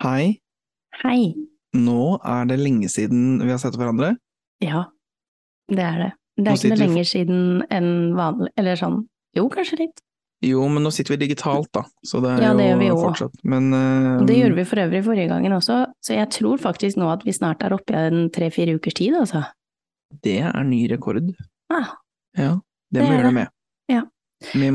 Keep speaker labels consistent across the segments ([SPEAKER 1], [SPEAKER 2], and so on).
[SPEAKER 1] Hei,
[SPEAKER 2] Hei.
[SPEAKER 1] nå er det lenge siden vi har sett hverandre.
[SPEAKER 2] Ja, det er det. Det er ikke noe lenger siden enn vanlig, eller sånn, jo, kanskje litt.
[SPEAKER 1] Jo, men nå sitter vi digitalt, da, så det er
[SPEAKER 2] Ja, det gjør vi
[SPEAKER 1] jo
[SPEAKER 2] jo.
[SPEAKER 1] fortsatt. Men
[SPEAKER 2] uh, det gjorde vi for øvrig forrige gangen også, så jeg tror faktisk nå at vi snart er oppe i en tre-fire ukers tid, altså.
[SPEAKER 1] det er ny rekord.
[SPEAKER 2] Ah,
[SPEAKER 1] Ja, det
[SPEAKER 2] Det
[SPEAKER 1] må
[SPEAKER 2] vi
[SPEAKER 1] gjøre
[SPEAKER 2] noe
[SPEAKER 1] med.
[SPEAKER 2] Ja.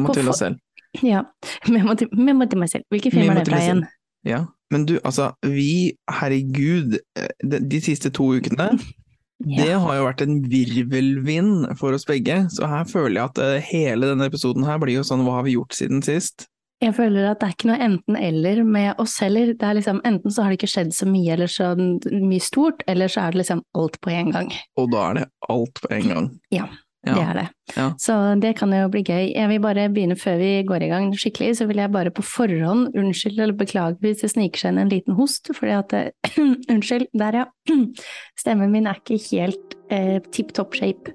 [SPEAKER 2] På
[SPEAKER 1] til oss selv.
[SPEAKER 2] ja. Memo til, memo til meg selv. Hvilke film
[SPEAKER 1] Memo
[SPEAKER 2] er det fra igjen?
[SPEAKER 1] Ja. Men du, altså, vi, herregud, eh, de, de siste to ukene, det har jo vært en virvelvind for oss begge, så her føler jeg at eh, hele denne episoden her blir jo sånn, hva har vi gjort siden sist?
[SPEAKER 2] Jeg føler at det er ikke noe enten-eller med oss heller. Det er liksom, enten så har det ikke skjedd så mye eller så mye stort, eller så er det liksom alt på en gang.
[SPEAKER 1] Og da er det alt på en gang.
[SPEAKER 2] Ja,
[SPEAKER 1] Ja.
[SPEAKER 2] Det er det.
[SPEAKER 1] Ja.
[SPEAKER 2] Så det kan jo bli gøy. Jeg vil bare begynne før vi går i gang skikkelig, så vil jeg bare på forhånd unnskylde eller beklage hvis det sniker seg inn en liten host, fordi at det, Unnskyld, der ja. Stemmen min er ikke helt eh, tipp topp shape.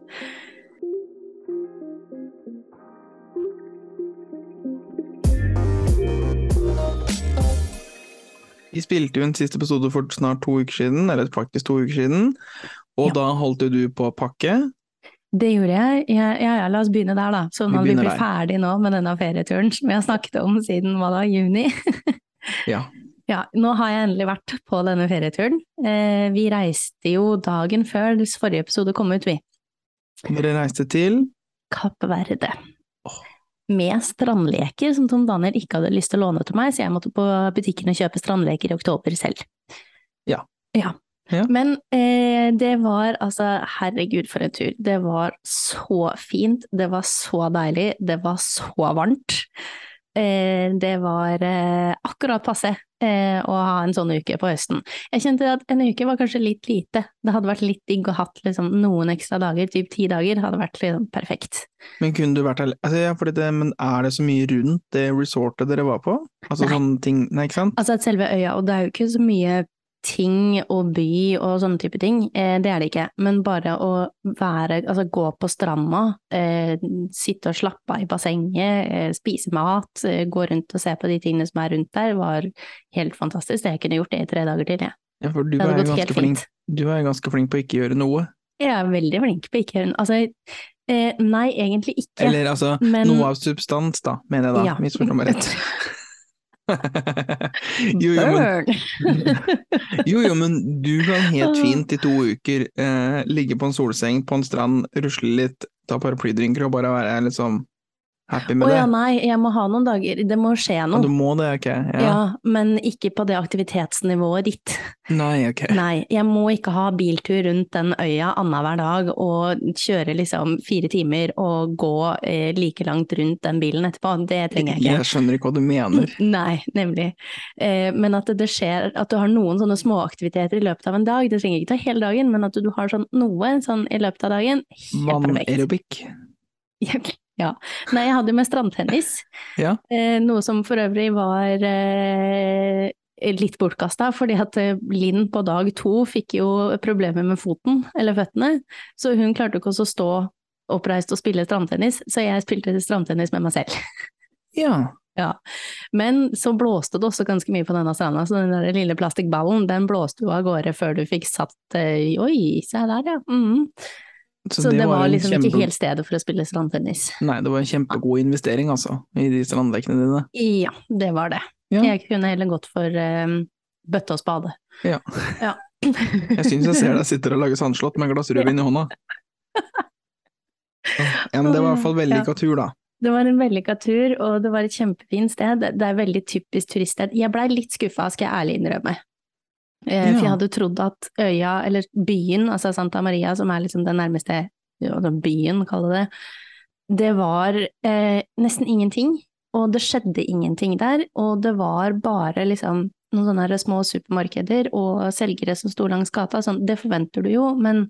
[SPEAKER 1] Vi spilte jo en siste episode for snart to uker siden, eller faktisk to uker siden, og
[SPEAKER 2] Ja.
[SPEAKER 1] da holdt jo du på å pakke.
[SPEAKER 2] Det gjorde jeg. Ja, ja, ja, la oss begynne der, da. sånn
[SPEAKER 1] Vi
[SPEAKER 2] vi blir
[SPEAKER 1] der.
[SPEAKER 2] ferdig nå med denne ferieturen som vi har snakket om siden hva da, juni.
[SPEAKER 1] Ja.
[SPEAKER 2] Ja, nå har jeg endelig vært på denne ferieturen. Eh, vi reiste jo dagen før forrige episode kom ut, vi.
[SPEAKER 1] Dere reiste til
[SPEAKER 2] Kapp Verde. Med strandleker som Tom Daniel ikke hadde lyst til å låne til meg, så jeg måtte på butikken og kjøpe strandleker i oktober selv.
[SPEAKER 1] Ja.
[SPEAKER 2] Ja.
[SPEAKER 1] Ja.
[SPEAKER 2] Men eh, det var altså, herregud for en tur. Det var så fint, det var så deilig, det var så varmt. Eh, det var eh, akkurat passe eh, å ha en sånn uke på høsten. Jeg kjente at en uke var kanskje litt lite. Det hadde vært litt digg å hatt liksom, noen ekstra dager, typ ti dager, hadde vært liksom, perfekt.
[SPEAKER 1] Men kunne du vært altså, ja, det, Men er det så mye rundt det resortet dere var på? Altså
[SPEAKER 2] Nei.
[SPEAKER 1] sånne ting Nei, ikke sant?
[SPEAKER 2] Altså at selve øya, og det er jo ikke så mye ting og by og sånne type ting, eh, det er det ikke, men bare å være, altså gå på stranda, eh, sitte og slappe av i bassenget, eh, spise mat, eh, gå rundt og se på de tingene som er rundt der, var helt fantastisk. Det Jeg kunne gjort det i tre dager til, jeg.
[SPEAKER 1] Ja, for du er ganske flink, du er ganske flink på å ikke gjøre noe.
[SPEAKER 2] Jeg er veldig flink på ikke Altså, eh, nei, egentlig ikke.
[SPEAKER 1] Eller altså,
[SPEAKER 2] men-
[SPEAKER 1] noe av substans, da, mener jeg da.
[SPEAKER 2] Ja.
[SPEAKER 1] Misforstå meg rett. jo, jo, men, jo, jo, men du kan helt fint i to uker eh, ligge på en solseng på en strand, rusle litt, ta paraplydrinker og bare være liksom happy med
[SPEAKER 2] oh,
[SPEAKER 1] det.
[SPEAKER 2] nei, jeg må ha noen dager, det må skje
[SPEAKER 1] Ja,
[SPEAKER 2] noe.
[SPEAKER 1] du må det, ok? Ja.
[SPEAKER 2] Ja, men ikke på det aktivitetsnivået ditt.
[SPEAKER 1] Nei, ok.
[SPEAKER 2] Nei, jeg må ikke ha biltur rundt den øya annenhver dag og kjøre liksom fire timer og gå eh, like langt rundt den bilen etterpå. Det trenger jeg ikke.
[SPEAKER 1] Jeg skjønner ikke hva du mener.
[SPEAKER 2] Nei, nemlig. Eh, men at det skjer, at du har noen sånne småaktiviteter i løpet av en dag. Det trenger ikke ta hele dagen, men at du har sånn noe sånn i løpet av dagen. Helt perfekt.
[SPEAKER 1] Vannaerobic.
[SPEAKER 2] Ja. Nei, jeg hadde jo med strandtennis.
[SPEAKER 1] Ja.
[SPEAKER 2] Eh, noe som for øvrig var eh, litt bortkasta, fordi at eh, Linn på dag to fikk jo problemer med foten, eller føttene, så hun klarte ikke å stå oppreist og spille strandtennis, så jeg spilte strandtennis med meg selv.
[SPEAKER 1] Ja.
[SPEAKER 2] Ja. Men så blåste det også ganske mye på denne stranda, så den der lille plastikkballen, den blåste jo av gårde før du fikk satt Oi, se der, ja. Mm. Så, det, var,
[SPEAKER 1] en
[SPEAKER 2] liksom
[SPEAKER 1] kjempe...
[SPEAKER 2] ikke helt stedet for å spille strandtennis.
[SPEAKER 1] Nei, det var en kjempegod investering, altså, i de strandlekkene dine.
[SPEAKER 2] Ja, det var det.
[SPEAKER 1] Ja.
[SPEAKER 2] Jeg kunne heller gått for um, bøtte og spade.
[SPEAKER 1] Ja.
[SPEAKER 2] Ja.
[SPEAKER 1] Jeg syns jeg ser deg sitter og lager sandslott med et glass rødvin i hånda. Ja, men det var i hvert fall vellykka tur, da.
[SPEAKER 2] Det var en vellykka tur, og det var et kjempefint sted. Det er veldig typisk turiststed. Jeg blei litt skuffa, skal jeg ærlig innrømme. Eh, For jeg hadde trodd at øya, eller byen, altså Santa Maria, som er liksom den nærmeste byen, kall det det, det var eh, nesten ingenting. Og det skjedde ingenting der, og det var bare liksom noen sånne små supermarkeder og selgere som sto langs gata. Sånn, det forventer du jo, men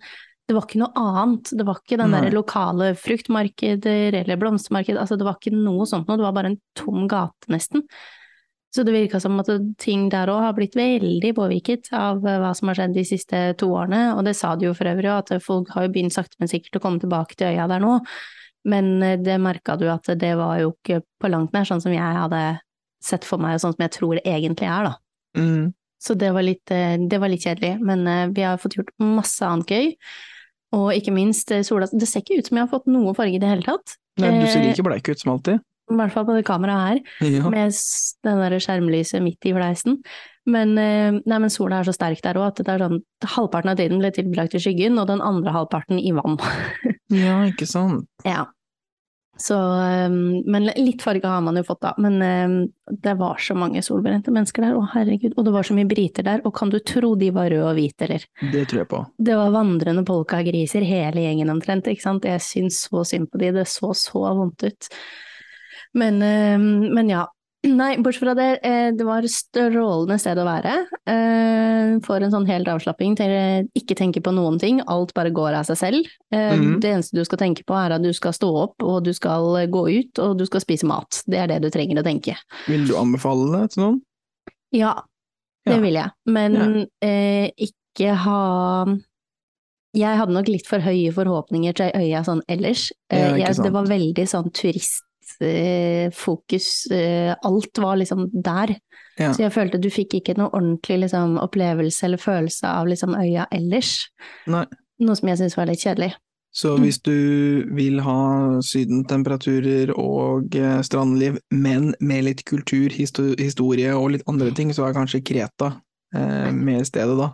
[SPEAKER 2] det var ikke noe annet. Det var ikke den der lokale fruktmarkeder eller blomstermarked, altså det var ikke noe sånt noe, det var bare en tom gate nesten. Så det virka som at ting der òg har blitt veldig påvirket av eh, hva som har skjedd de siste to årene, og det sa de jo for øvrig, at folk har jo begynt sakte, men sikkert å komme tilbake til øya der nå. Men eh, det merka du at det var jo ikke på langt nær sånn som jeg hadde sett for meg, og sånn som jeg tror det egentlig er, da.
[SPEAKER 1] Mm.
[SPEAKER 2] Så det var litt, eh, det var litt kjedelig, men vi har fått gjort masse annet gøy. Og ikke minst sola Det ser ikke ut som jeg har fått noe farge i det hele tatt.
[SPEAKER 1] Nei, du ser like bleik ut som alltid.
[SPEAKER 2] I hvert fall på det kameraet her,
[SPEAKER 1] Ja.
[SPEAKER 2] med den der skjermlyset midt i fleisen. Men, eh, nei, men sola er så sterk der òg at det er sånn halvparten av tiden ble tilbrakt i skyggen, og den andre halvparten i vann.
[SPEAKER 1] ja, ikke sant.
[SPEAKER 2] Ja. Så, um, men litt farge har man jo fått da, men um, det var så mange solbrente mennesker der, å herregud, og det var så mye briter der, og kan du tro de var røde og hvite, eller?
[SPEAKER 1] Det tror jeg på.
[SPEAKER 2] Det var vandrende polkagriser, hele gjengen omtrent, ikke sant, jeg syns så synd på de, det så så vondt ut. Men, um, men ja, nei, bortsett fra det, eh, det var strålende sted å være, eh, for en sånn helt avslapping til eh, ikke tenke på noen ting, alt bare går av seg selv.
[SPEAKER 1] Mm.
[SPEAKER 2] Det eneste du skal tenke på er at du skal stå opp, og du skal eh, gå ut, og du skal spise mat. Det er det du trenger å tenke.
[SPEAKER 1] Vil du anbefale det til noen?
[SPEAKER 2] Ja, det
[SPEAKER 1] Ja.
[SPEAKER 2] vil jeg, men eh, ikke ha Jeg hadde nok litt for høye forhåpninger til øya sånn ellers. Eh,
[SPEAKER 1] Ja,
[SPEAKER 2] jeg, det var veldig sånn turistfokus, eh, alt var liksom der.
[SPEAKER 1] Ja.
[SPEAKER 2] Så jeg følte du fikk ikke noe ordentlig liksom, opplevelse eller følelse av liksom, øya ellers.
[SPEAKER 1] Nei.
[SPEAKER 2] Noe som jeg syns var litt kjedelig.
[SPEAKER 1] Så
[SPEAKER 2] Mm.
[SPEAKER 1] hvis du vil ha sydentemperaturer og eh, strandliv, men med litt kultur, historie og litt andre ting, så er kanskje Kreta eh, mer stedet da.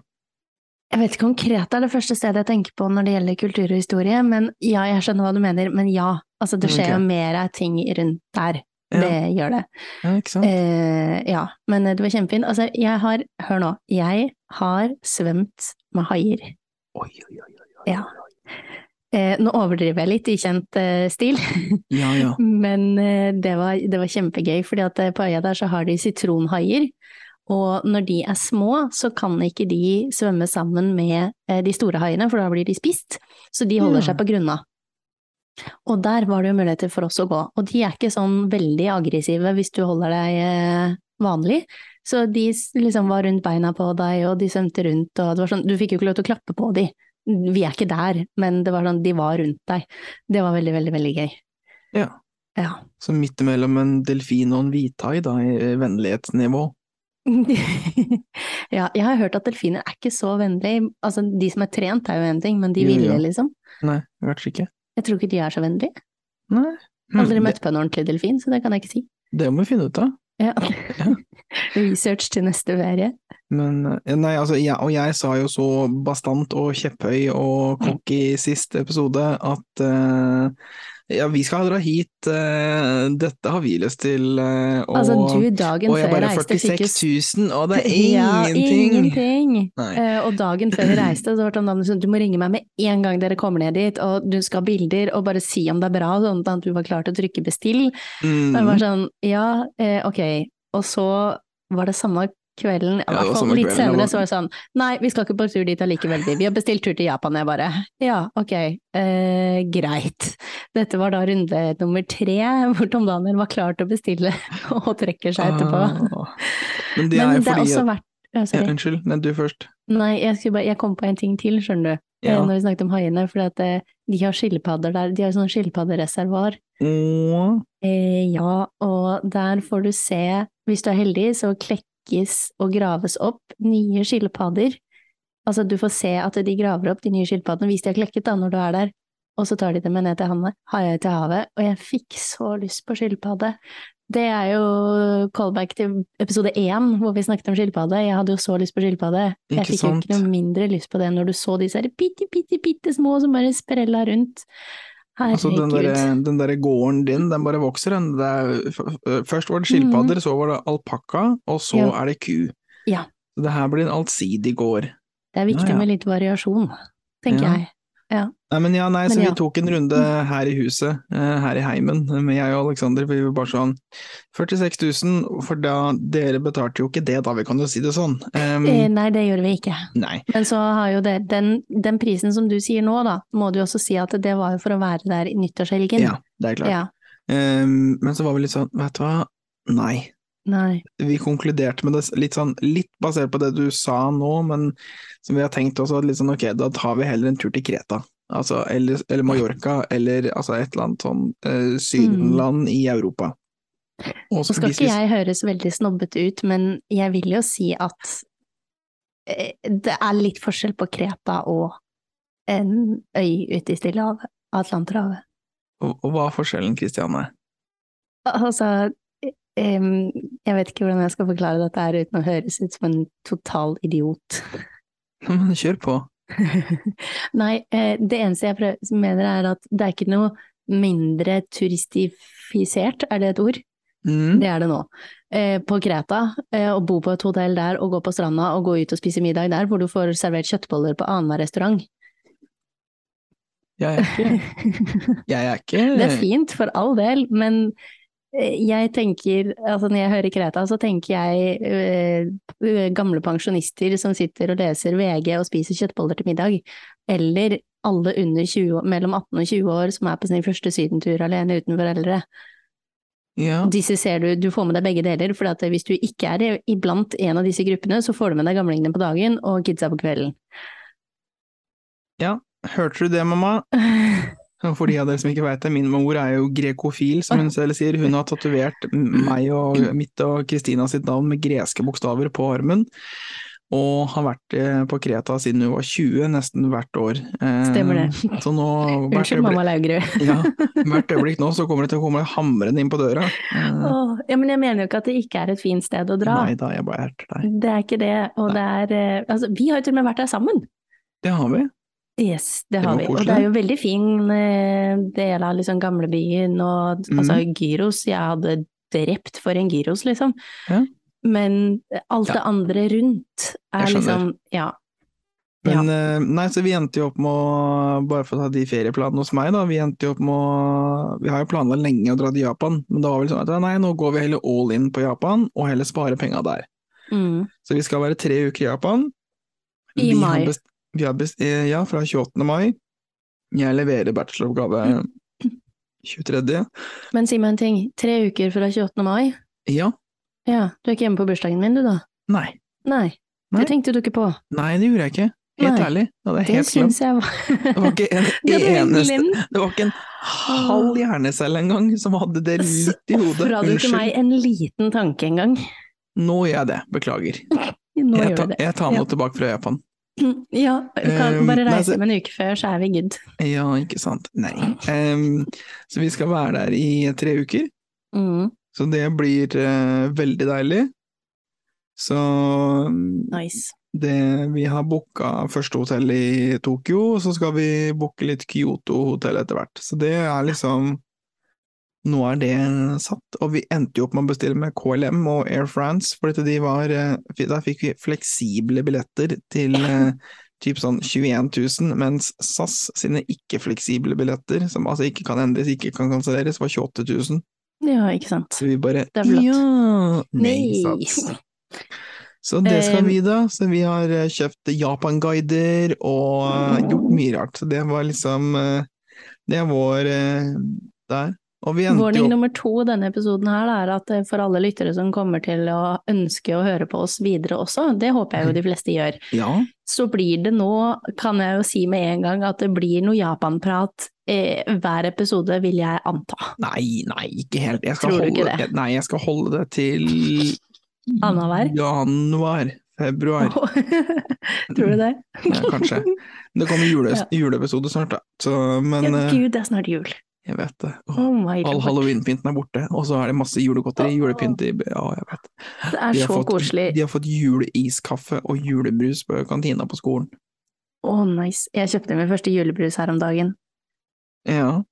[SPEAKER 2] Jeg vet ikke om Kreta er det første stedet jeg tenker på når det gjelder kultur og historie, men ja, jeg skjønner hva du mener, men ja, altså det skjer
[SPEAKER 1] okay.
[SPEAKER 2] jo mer av ting rundt der.
[SPEAKER 1] Ja.
[SPEAKER 2] Det gjør det.
[SPEAKER 1] Ja, ikke sant?
[SPEAKER 2] Eh, ja, men det var kjempefint. Altså, jeg har, hør nå, jeg har svømt med haier.
[SPEAKER 1] Oi, oi, oi, oi, oi.
[SPEAKER 2] Ja. Eh, nå overdriver jeg litt i kjent eh, stil,
[SPEAKER 1] Ja, ja.
[SPEAKER 2] men eh, det, var, det var kjempegøy, fordi at eh, på øya der så har de sitronhaier. Og når de er små, så kan ikke de svømme sammen med eh, de store haiene, for da blir de spist. Så de holder
[SPEAKER 1] Ja.
[SPEAKER 2] seg på grunna. Og der var det jo muligheter for oss å gå. Og de er ikke sånn veldig aggressive hvis du holder deg eh, vanlig. Så de liksom var rundt beina på deg, og de svømte rundt, og det var sånn, du fikk jo ikke lov til å klappe på de. Vi er ikke der, men det var sånn, de var rundt deg. Det var veldig, veldig, veldig gøy.
[SPEAKER 1] Ja.
[SPEAKER 2] Ja.
[SPEAKER 1] Så midt imellom en delfin og en hvithai da, i vennlighetsnivå.
[SPEAKER 2] ja, jeg har hørt at delfiner er ikke så vennlige. Altså, de som er trent er jo en ting, men de
[SPEAKER 1] ville, jo.
[SPEAKER 2] liksom.
[SPEAKER 1] Nei, kanskje ikke.
[SPEAKER 2] Jeg tror ikke de er så vennlige.
[SPEAKER 1] Nei. Hm,
[SPEAKER 2] Aldri
[SPEAKER 1] det,
[SPEAKER 2] møtt på en ordentlig delfin, så det kan jeg ikke si.
[SPEAKER 1] det må vi finne ut av.
[SPEAKER 2] Ja.
[SPEAKER 1] Ja.
[SPEAKER 2] Research til neste ferie.
[SPEAKER 1] Men eh, nei, altså, jeg, og jeg sa jo så bastant og kjepphøy og cocky i siste episode at eh, ja, vi skal dra hit, eh, dette har vi lyst til, eh, og,
[SPEAKER 2] Altså, du dagen
[SPEAKER 1] og jeg bare
[SPEAKER 2] reiste fikk
[SPEAKER 1] 46 000, og det er ingenting!
[SPEAKER 2] Ja,
[SPEAKER 1] ingenting! Uh,
[SPEAKER 2] Eh, og dagen før vi reiste, så var det sånn du må ringe meg med en gang dere kommer ned dit, og du skal ha bilder, og bare si om det er bra, sånn at du var klar til å trykke bestill. Og jeg
[SPEAKER 1] Mm.
[SPEAKER 2] var sånn, ja, eh, ok. Og så var det samme kvelden,
[SPEAKER 1] Ja,
[SPEAKER 2] hvert fall litt senere,
[SPEAKER 1] var-
[SPEAKER 2] så var det sånn, nei, vi skal ikke på tur dit allikevel, vi. Vi har bestilt tur til Japan, jeg bare, ja, ok, eh, greit. Dette var da runde nummer tre, hvor Tom Daniel var klar til å bestille, og trekker seg etterpå.
[SPEAKER 1] Ah. Men det
[SPEAKER 2] Men
[SPEAKER 1] er
[SPEAKER 2] det er
[SPEAKER 1] fordi
[SPEAKER 2] også verdt, ja,
[SPEAKER 1] ja. Unnskyld, nei, du først.
[SPEAKER 2] Nei, jeg, bare, jeg kom på en ting til, skjønner du,
[SPEAKER 1] Ja.
[SPEAKER 2] eh, når vi snakket om haiene, for eh, de har skilpadder der, de har sånn skilpaddereservoar.
[SPEAKER 1] Åh,
[SPEAKER 2] Eh, ja, og der får du se, hvis du er heldig, så klekkes og graves opp nye skilpadder. Altså, du får se at de graver opp de nye skilpaddene hvis de har klekket da, når du er der. Og så tar de dem med ned til havet, og jeg fikk så lyst på skilpadde. Det er jo callback til episode én, hvor vi snakket om skilpadde. Jeg hadde jo så lyst på skilpadde. Jeg fikk jo ikke noe mindre lyst på det når du så disse bitte, bitte, bitte små som bare sprella rundt.
[SPEAKER 1] Altså den derre den der gården din, den bare vokser, den. Det er, først var det skilpadder, så var det alpakka, og så.
[SPEAKER 2] Ja.
[SPEAKER 1] er det ku.
[SPEAKER 2] Ja.
[SPEAKER 1] Det her blir en allsidig gård.
[SPEAKER 2] Det er viktig
[SPEAKER 1] Ja,
[SPEAKER 2] med litt variasjon, tenker
[SPEAKER 1] Ja. Nei, men ja, nei, så
[SPEAKER 2] Men ja.
[SPEAKER 1] vi tok en runde her i huset, eh, her i heimen, med jeg og Aleksander, vi var bare sånn 46 000, for da, dere betalte jo ikke det da, vi kan jo si det sånn. Um,
[SPEAKER 2] Eh, nei, det gjorde vi ikke.
[SPEAKER 1] nei,
[SPEAKER 2] Men så har jo det, den, den prisen som du sier nå, da, må du jo også si at det var jo for å være der i nyttårshelgen.
[SPEAKER 1] ja, det er klart.
[SPEAKER 2] Ja.
[SPEAKER 1] Um, men så var vi litt sånn, vet du hva, nei.
[SPEAKER 2] Nei.
[SPEAKER 1] Vi konkluderte med det litt sånn, litt basert på det du sa nå, men som vi har tenkt også, at sånn, ok, da tar vi heller en tur til Kreta. Altså, eller, eller Mallorca, eller altså et eller annet sånn eh, sydenland i Europa.
[SPEAKER 2] Nå
[SPEAKER 1] så
[SPEAKER 2] skal ikke jeg høres veldig snobbete ut, men jeg vil jo si at eh, det er litt forskjell på Kreta og en øy ute i Stillehavet, Atlanterhavet.
[SPEAKER 1] Og, og hva er forskjellen, Kristiane?
[SPEAKER 2] Altså, em, jeg vet ikke hvordan jeg skal forklare dette her uten å høres ut som en total idiot.
[SPEAKER 1] Men kjør på.
[SPEAKER 2] Nei, eh, det eneste jeg prøver, mener er at det er ikke noe mindre turistifisert, er det et ord?
[SPEAKER 1] Mm.
[SPEAKER 2] Det er det nå. Eh, på Kreta, eh, å bo på et hotell der og gå på stranda og gå ut og spise middag der, hvor du får servert kjøttboller på annenhver restaurant.
[SPEAKER 1] Jeg er ikke Jeg er ikke
[SPEAKER 2] Det er fint, for all del, men jeg tenker, altså når jeg hører Kreta, så tenker jeg uh, gamle pensjonister som sitter og leser VG og spiser kjøttboller til middag, eller alle under 20, mellom 18 og 20 år som er på sin første sydentur alene uten foreldre.
[SPEAKER 1] Ja.
[SPEAKER 2] Disse ser du, du får med deg begge deler, for hvis du ikke er iblant en av disse gruppene, så får du med deg gamlingene på dagen og kidsa på kvelden.
[SPEAKER 1] ja. Hørte du det, mamma? For de av dere som ikke vet det, min mor er jo grekofil, som hun selv sier. Hun har tatovert meg og mitt og Kristina sitt navn med greske bokstaver på armen. Og har vært eh, på Kreta siden hun var 20, nesten hvert år. Eh,
[SPEAKER 2] Stemmer det.
[SPEAKER 1] Så nå,
[SPEAKER 2] Unnskyld, mamma Laugerud.
[SPEAKER 1] ja, hvert øyeblikk nå så kommer det til å komme hamrende inn på døra. Eh,
[SPEAKER 2] Åh, ja, men jeg mener jo ikke at det ikke er et fint sted å dra.
[SPEAKER 1] Nei da, jeg bare erter deg.
[SPEAKER 2] Det er ikke det, og det er Altså, vi har jo til og med vært der sammen.
[SPEAKER 1] Det har vi.
[SPEAKER 2] Yes, det har
[SPEAKER 1] det
[SPEAKER 2] vi. Og det er jo veldig fin eh, del av liksom gamlebyen og
[SPEAKER 1] mm.
[SPEAKER 2] altså gyros. Jeg hadde drept for en gyros, liksom.
[SPEAKER 1] Ja.
[SPEAKER 2] Men alt
[SPEAKER 1] Ja.
[SPEAKER 2] det andre rundt er liksom Ja.
[SPEAKER 1] Men ja. nei, så vi endte jo opp med å, bare for å ta de ferieplanene hos meg, da, vi endte jo opp med å Vi har jo planlagt lenge å dra til Japan, men da var vel sånn at nei, nå går vi heller all in på Japan, og heller spare penga der.
[SPEAKER 2] Mm.
[SPEAKER 1] Så vi skal være tre uker i Japan.
[SPEAKER 2] I mai.
[SPEAKER 1] best- best, eh, ja, fra 28. mai. Jeg leverer bacheloroppgave 23.
[SPEAKER 2] Men si meg en ting. Tre uker fra 28. mai?
[SPEAKER 1] Ja.
[SPEAKER 2] Ja, du er ikke hjemme på bursdagen min, du da?
[SPEAKER 1] Nei.
[SPEAKER 2] Nei.
[SPEAKER 1] Nei.
[SPEAKER 2] Det tenkte du ikke på.
[SPEAKER 1] Nei, det gjorde jeg ikke. Helt
[SPEAKER 2] Nei.
[SPEAKER 1] ærlig. Det
[SPEAKER 2] Det
[SPEAKER 1] helt
[SPEAKER 2] syns jeg var
[SPEAKER 1] Det var ikke en
[SPEAKER 2] Det
[SPEAKER 1] eneste. Det var ikke en halv hjernecelle engang som hadde det litt i hodet.
[SPEAKER 2] Ofra du ikke meg en liten tanke engang?
[SPEAKER 1] Nå gjør jeg det, beklager.
[SPEAKER 2] Nå
[SPEAKER 1] Jeg,
[SPEAKER 2] gjør ta, det.
[SPEAKER 1] jeg tar noe tilbake fra Japan.
[SPEAKER 2] Ja, du kan
[SPEAKER 1] Um,
[SPEAKER 2] bare reise
[SPEAKER 1] så-
[SPEAKER 2] en uke før, så er vi good.
[SPEAKER 1] Ja, ikke sant. Nei. Um, så vi skal være der i tre uker,
[SPEAKER 2] Mm,
[SPEAKER 1] så det blir uh, veldig deilig. Så
[SPEAKER 2] nice.
[SPEAKER 1] det, vi har booka første hotell i Tokyo, og så skal vi booke litt Kyoto-hotell etter hvert. Så det er liksom Nå er det satt, og vi endte jo opp med å bestille med KLM og Air France, for de var eh, Der fikk vi fleksible billetter til eh, typ sånn 21 000, mens SAS sine ikke-fleksible billetter, som altså ikke kan endres, ikke kan kanselleres, var 28 000.
[SPEAKER 2] Ja, ikke sant.
[SPEAKER 1] Så vi bare
[SPEAKER 2] Det er flott.
[SPEAKER 1] Ja!
[SPEAKER 2] Nei.
[SPEAKER 1] sats. Så det skal vi da. Så vi har eh, kjøpt Japan-guider og gjort mye rart. Så det var liksom Det er vår der.
[SPEAKER 2] Warning
[SPEAKER 1] jo
[SPEAKER 2] nummer to i denne episoden her er at eh, for alle lyttere som kommer til å ønske å høre på oss videre også, det håper jeg jo de fleste gjør,
[SPEAKER 1] Ja,
[SPEAKER 2] så blir det nå, kan jeg jo si med en gang, at det blir noe Japan-prat eh, hver episode, vil jeg anta.
[SPEAKER 1] nei, nei, ikke helt. Jeg skal
[SPEAKER 2] Tror du
[SPEAKER 1] holde,
[SPEAKER 2] ikke det?
[SPEAKER 1] Nei, jeg skal holde det til
[SPEAKER 2] Annenhver?
[SPEAKER 1] Januar. Februar.
[SPEAKER 2] Tror du det?
[SPEAKER 1] Ja, kanskje. Det kommer jule,
[SPEAKER 2] Ja.
[SPEAKER 1] juleepisode snart, da. Så, men
[SPEAKER 2] Ja,
[SPEAKER 1] eh,
[SPEAKER 2] Gud, det er snart jul.
[SPEAKER 1] Jeg vet det. Åh.
[SPEAKER 2] Oh my
[SPEAKER 1] All halloweenpynten er borte, og så er det masse julegodteri, julepynt i Ja, jeg vet.
[SPEAKER 2] Det er
[SPEAKER 1] De
[SPEAKER 2] så
[SPEAKER 1] fått,
[SPEAKER 2] koselig.
[SPEAKER 1] De har fått juleiskaffe og julebrus på kantina på skolen.
[SPEAKER 2] Å, nice. Jeg kjøpte min første julebrus her om dagen.
[SPEAKER 1] Ja.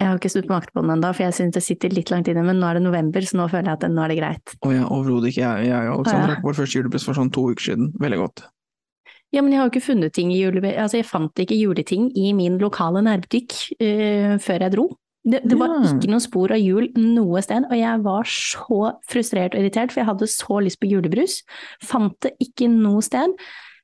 [SPEAKER 2] Jeg har ikke slutt på den ennå, for jeg syns det sitter litt langt inne, men nå er det november, så nå føler jeg at nå er det greit.
[SPEAKER 1] Å oh, ja, overhodet ikke. Jeg, og Alexander
[SPEAKER 2] Ja.
[SPEAKER 1] drakk vår første julebrus for sånn to uker siden. Veldig godt.
[SPEAKER 2] Ja, men jeg har jo ikke funnet ting i jule... Altså, jeg fant ikke juleting i min lokale nærbutikk uh, før jeg dro. Det, det var
[SPEAKER 1] Ja.
[SPEAKER 2] ikke noe spor av jul noe sted, og jeg var så frustrert og irritert, for jeg hadde så lyst på julebrus. Fant det ikke noe sted.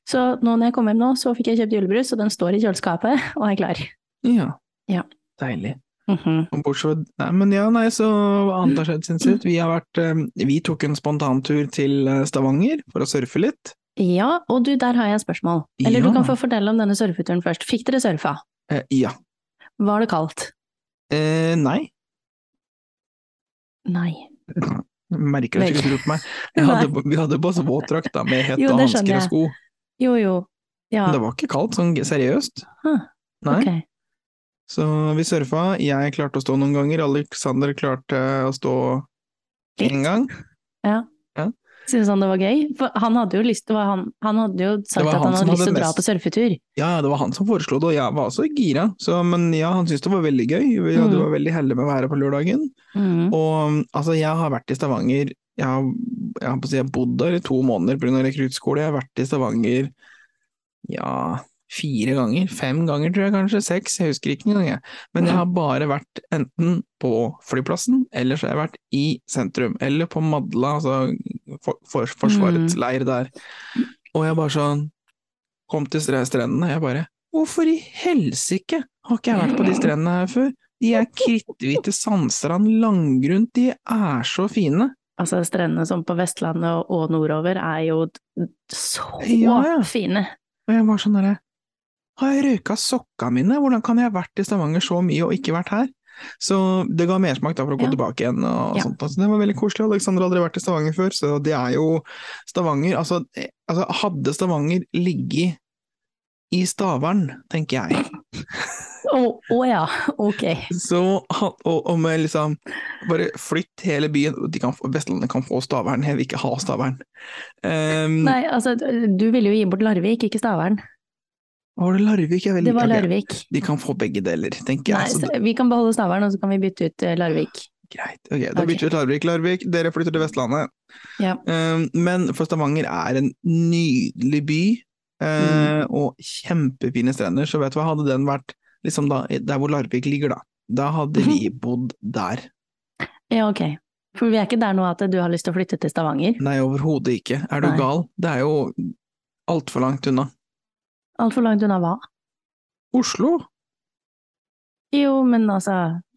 [SPEAKER 2] Så nå når jeg kom hjem nå, så fikk jeg kjøpt julebrus, og den står i kjøleskapet, og er klar.
[SPEAKER 1] Ja.
[SPEAKER 2] Ja.
[SPEAKER 1] Deilig.
[SPEAKER 2] Mm
[SPEAKER 1] -hmm. bortsett Nei, men ja, nei, så hva annet har skjedd siden sist? Vi har vært eh, Vi tok en spontantur til eh, Stavanger for å surfe litt.
[SPEAKER 2] Ja, og du, der har jeg et spørsmål. Eller du kan få fortelle om denne surfeturen først. Fikk dere surfa?
[SPEAKER 1] Eh, ja.
[SPEAKER 2] Var det kaldt?
[SPEAKER 1] Eh, nei.
[SPEAKER 2] Nei.
[SPEAKER 1] Merker du ikke på meg. Jeg hadde, vi hadde bare oss våtdrakt da, med hette og hansker og sko.
[SPEAKER 2] Jo, jo. Ja,
[SPEAKER 1] Men det var ikke kaldt, sånn seriøst.
[SPEAKER 2] Huh,
[SPEAKER 1] Nei.
[SPEAKER 2] Okay.
[SPEAKER 1] Så vi surfa. Jeg klarte å stå noen ganger, Alexander klarte å stå én gang.
[SPEAKER 2] Syntes han det var gøy? For han hadde jo lyst han, han hadde jo sagt
[SPEAKER 1] han
[SPEAKER 2] at
[SPEAKER 1] han
[SPEAKER 2] hadde lyst til å dra
[SPEAKER 1] mest-
[SPEAKER 2] på surfetur.
[SPEAKER 1] Ja, det var han som foreslo det, og jeg var også gira. Så, men ja, han syntes det var veldig gøy. Vi
[SPEAKER 2] Mm.
[SPEAKER 1] var veldig heldige med å være på lørdagen.
[SPEAKER 2] Mm.
[SPEAKER 1] Og altså, jeg har vært i Stavanger Jeg har, jeg har, på å si, jeg har bodd der i to måneder pga. rekruttskole. Jeg har vært i Stavanger ja, fire ganger. Fem ganger, tror jeg kanskje. Seks. Jeg husker ikke engang. jeg. Men jeg har bare vært enten på flyplassen, eller så har jeg vært i sentrum. Eller på Madla, altså for, for, Forsvarets
[SPEAKER 2] Mm.
[SPEAKER 1] leir der. Og jeg bare sånn Kom til strendene, jeg bare Hvorfor i helsike har ikke jeg vært på de strendene her før? De er kritthvite sandstrand, langgrunt, de er så fine.
[SPEAKER 2] Altså, strendene som på Vestlandet og, og nordover er jo så
[SPEAKER 1] Ja, ja.
[SPEAKER 2] fine.
[SPEAKER 1] Og jeg var sånn derre Har jeg røyka sokka mine? Hvordan kan jeg ha vært i Stavanger så mye og ikke vært her? Så det ga mersmak da for å gå
[SPEAKER 2] Ja.
[SPEAKER 1] tilbake igjen og
[SPEAKER 2] Ja.
[SPEAKER 1] sånt. Så det var veldig koselig. Alexander har aldri vært i Stavanger før, så det er jo Stavanger Altså, eh, altså hadde Stavanger ligget i Stavern, tenker jeg,
[SPEAKER 2] Å å ja, ok.
[SPEAKER 1] så og, og med liksom Bare flytt hele byen. De kan, Vestlandet kan få Stavern, jeg vil ikke ha Stavern. Um,
[SPEAKER 2] Nei, altså, du ville jo gi bort Larvik, ikke Stavern.
[SPEAKER 1] Var det Larvik? Jeg
[SPEAKER 2] Det var
[SPEAKER 1] Larvik.
[SPEAKER 2] Larvik.
[SPEAKER 1] De kan få begge deler, tenker
[SPEAKER 2] Nei,
[SPEAKER 1] jeg. Nei,
[SPEAKER 2] så vi kan beholde Stavern, og så kan vi bytte ut eh, Larvik.
[SPEAKER 1] Greit, ok, da bytter vi ut Larvik. Larvik, dere flytter til Vestlandet.
[SPEAKER 2] Ja.
[SPEAKER 1] Um, men for Stavanger er en nydelig by, mm. og kjempefine strender, så vet du hva, hadde den vært liksom da, der hvor Larvik ligger, da, da hadde vi bodd der.
[SPEAKER 2] Ja, ok. For vi er ikke der nå at du har lyst til å flytte til Stavanger.
[SPEAKER 1] Nei, overhodet ikke. Er du
[SPEAKER 2] Nei.
[SPEAKER 1] gal? Det er jo altfor langt unna.
[SPEAKER 2] Altfor langt unna hva?
[SPEAKER 1] Oslo?
[SPEAKER 2] Jo, men altså,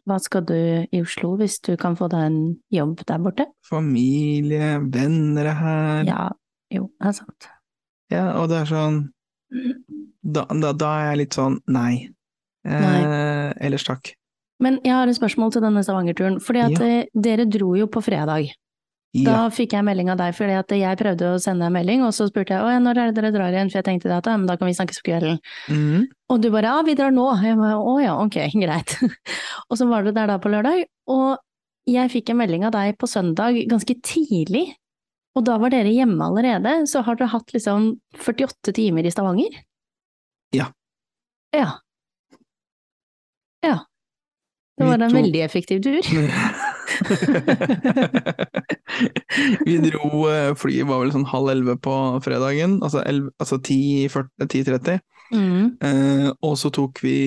[SPEAKER 2] hva skal du i Oslo hvis du kan få deg en jobb der borte?
[SPEAKER 1] Familie, venner er her.
[SPEAKER 2] Ja, jo, det er sant.
[SPEAKER 1] Ja, og det er sånn Da, da, da er jeg litt sånn nei. Eh,
[SPEAKER 2] Nei.
[SPEAKER 1] ellers takk.
[SPEAKER 2] Men jeg har et spørsmål til denne Stavanger-turen, fordi at
[SPEAKER 1] Ja.
[SPEAKER 2] eh, dere dro jo på fredag. Da fikk jeg melding av deg, fordi at jeg prøvde å sende en melding, og så spurte jeg «Å, når er det dere drar igjen, for jeg tenkte at ja, men da kan vi snakkes på kvelden.
[SPEAKER 1] Mm.
[SPEAKER 2] Og du bare ja, vi drar nå. Jeg bare å ja, ok, greit. og så var du der da på lørdag, og jeg fikk en melding av deg på søndag ganske tidlig. Og da var dere hjemme allerede, så har dere hatt liksom 48 timer i Stavanger?
[SPEAKER 1] Ja.
[SPEAKER 2] Ja. Ja. Det var en veldig effektiv tur.
[SPEAKER 1] vi dro eh, Flyet var vel sånn halv elleve på fredagen, altså, 11, altså 10.40 10.30.
[SPEAKER 2] Mm.
[SPEAKER 1] Eh, og så tok vi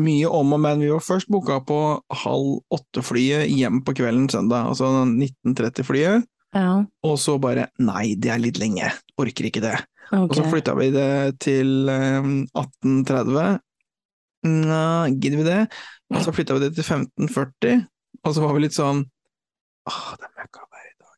[SPEAKER 1] mye om og men. Vi var først booka på halv åtte-flyet hjem på kvelden søndag, altså 19.30-flyet.
[SPEAKER 2] Ja,
[SPEAKER 1] Og så bare nei, det er litt lenge, orker ikke det. Og så flytta vi det til eh, 18.30. Nja, gidder vi det? Og så flytta vi det til 15.40, og så var vi litt sånn Åh, det er møkkavær i dag.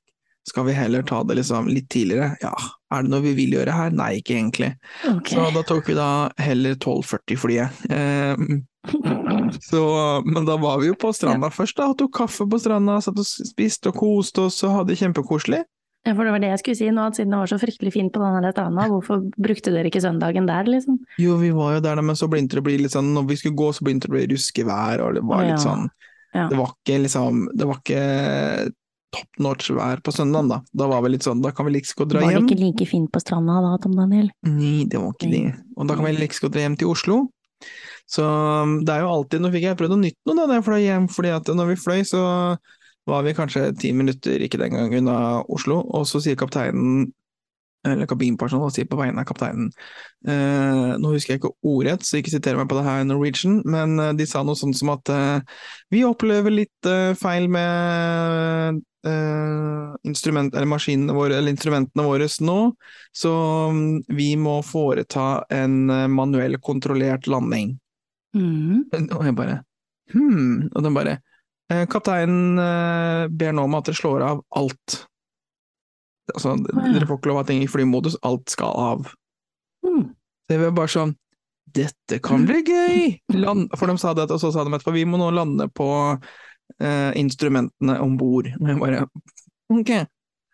[SPEAKER 1] Skal vi heller ta det liksom litt tidligere? Ja, er det noe vi vil gjøre her? Nei, ikke egentlig.
[SPEAKER 2] Okay.
[SPEAKER 1] Så da tok vi da heller 12.40-flyet. Eh, så, men da var vi jo på stranda først, da, og tok kaffe på stranda, satt og spiste og koste oss og hadde det kjempekoselig.
[SPEAKER 2] Ja, for det var det jeg skulle si nå, at siden det var så fryktelig fint på denne stranda, hvorfor brukte dere ikke søndagen der, liksom?
[SPEAKER 1] Jo, vi var jo der, da, men så begynte det å bli litt sånn Når vi skulle gå, så begynte det å bli ruskevær, og det var litt
[SPEAKER 2] ja.
[SPEAKER 1] sånn
[SPEAKER 2] Ja.
[SPEAKER 1] Det var ikke liksom Det var ikke top notch vær på søndagen, da. Da var vi litt sånn Da kan vi like liksom godt dra hjem.
[SPEAKER 2] Var det ikke like fint på stranda da, Tom Daniel?
[SPEAKER 1] Nei, det var ikke det. Og da kan vi like liksom godt dra hjem til Oslo. Så um, det er jo alltid Nå fikk jeg prøvd noe nytt nå da da jeg fløy hjem, fordi at når vi fløy, så var vi kanskje ti minutter, ikke den gangen, unna Oslo, og så sier kapteinen eller kabinpersonalet sier på vegne av kapteinen eh, Nå husker jeg ikke ordrett, så ikke siter meg på det her Norwegian, men eh, de sa noe sånt som at eh, vi opplever litt eh, feil med eh, instrument, eller maskinene våre, eller instrumentene våre nå, så mm, vi må foreta en eh, manuell kontrollert landing.
[SPEAKER 2] Mm.
[SPEAKER 1] Og jeg bare hm, og den bare eh, Kapteinen ber nå om at dere slår av alt. Altså, dere får ikke lov å ha ting i flymodus, alt skal av.
[SPEAKER 2] Mm.
[SPEAKER 1] Det var bare sånn Dette kan bli gøy! Land, for de sa det, og så sa de etterpå vi må nå lande på eh, instrumentene om bord. Og jeg bare ok.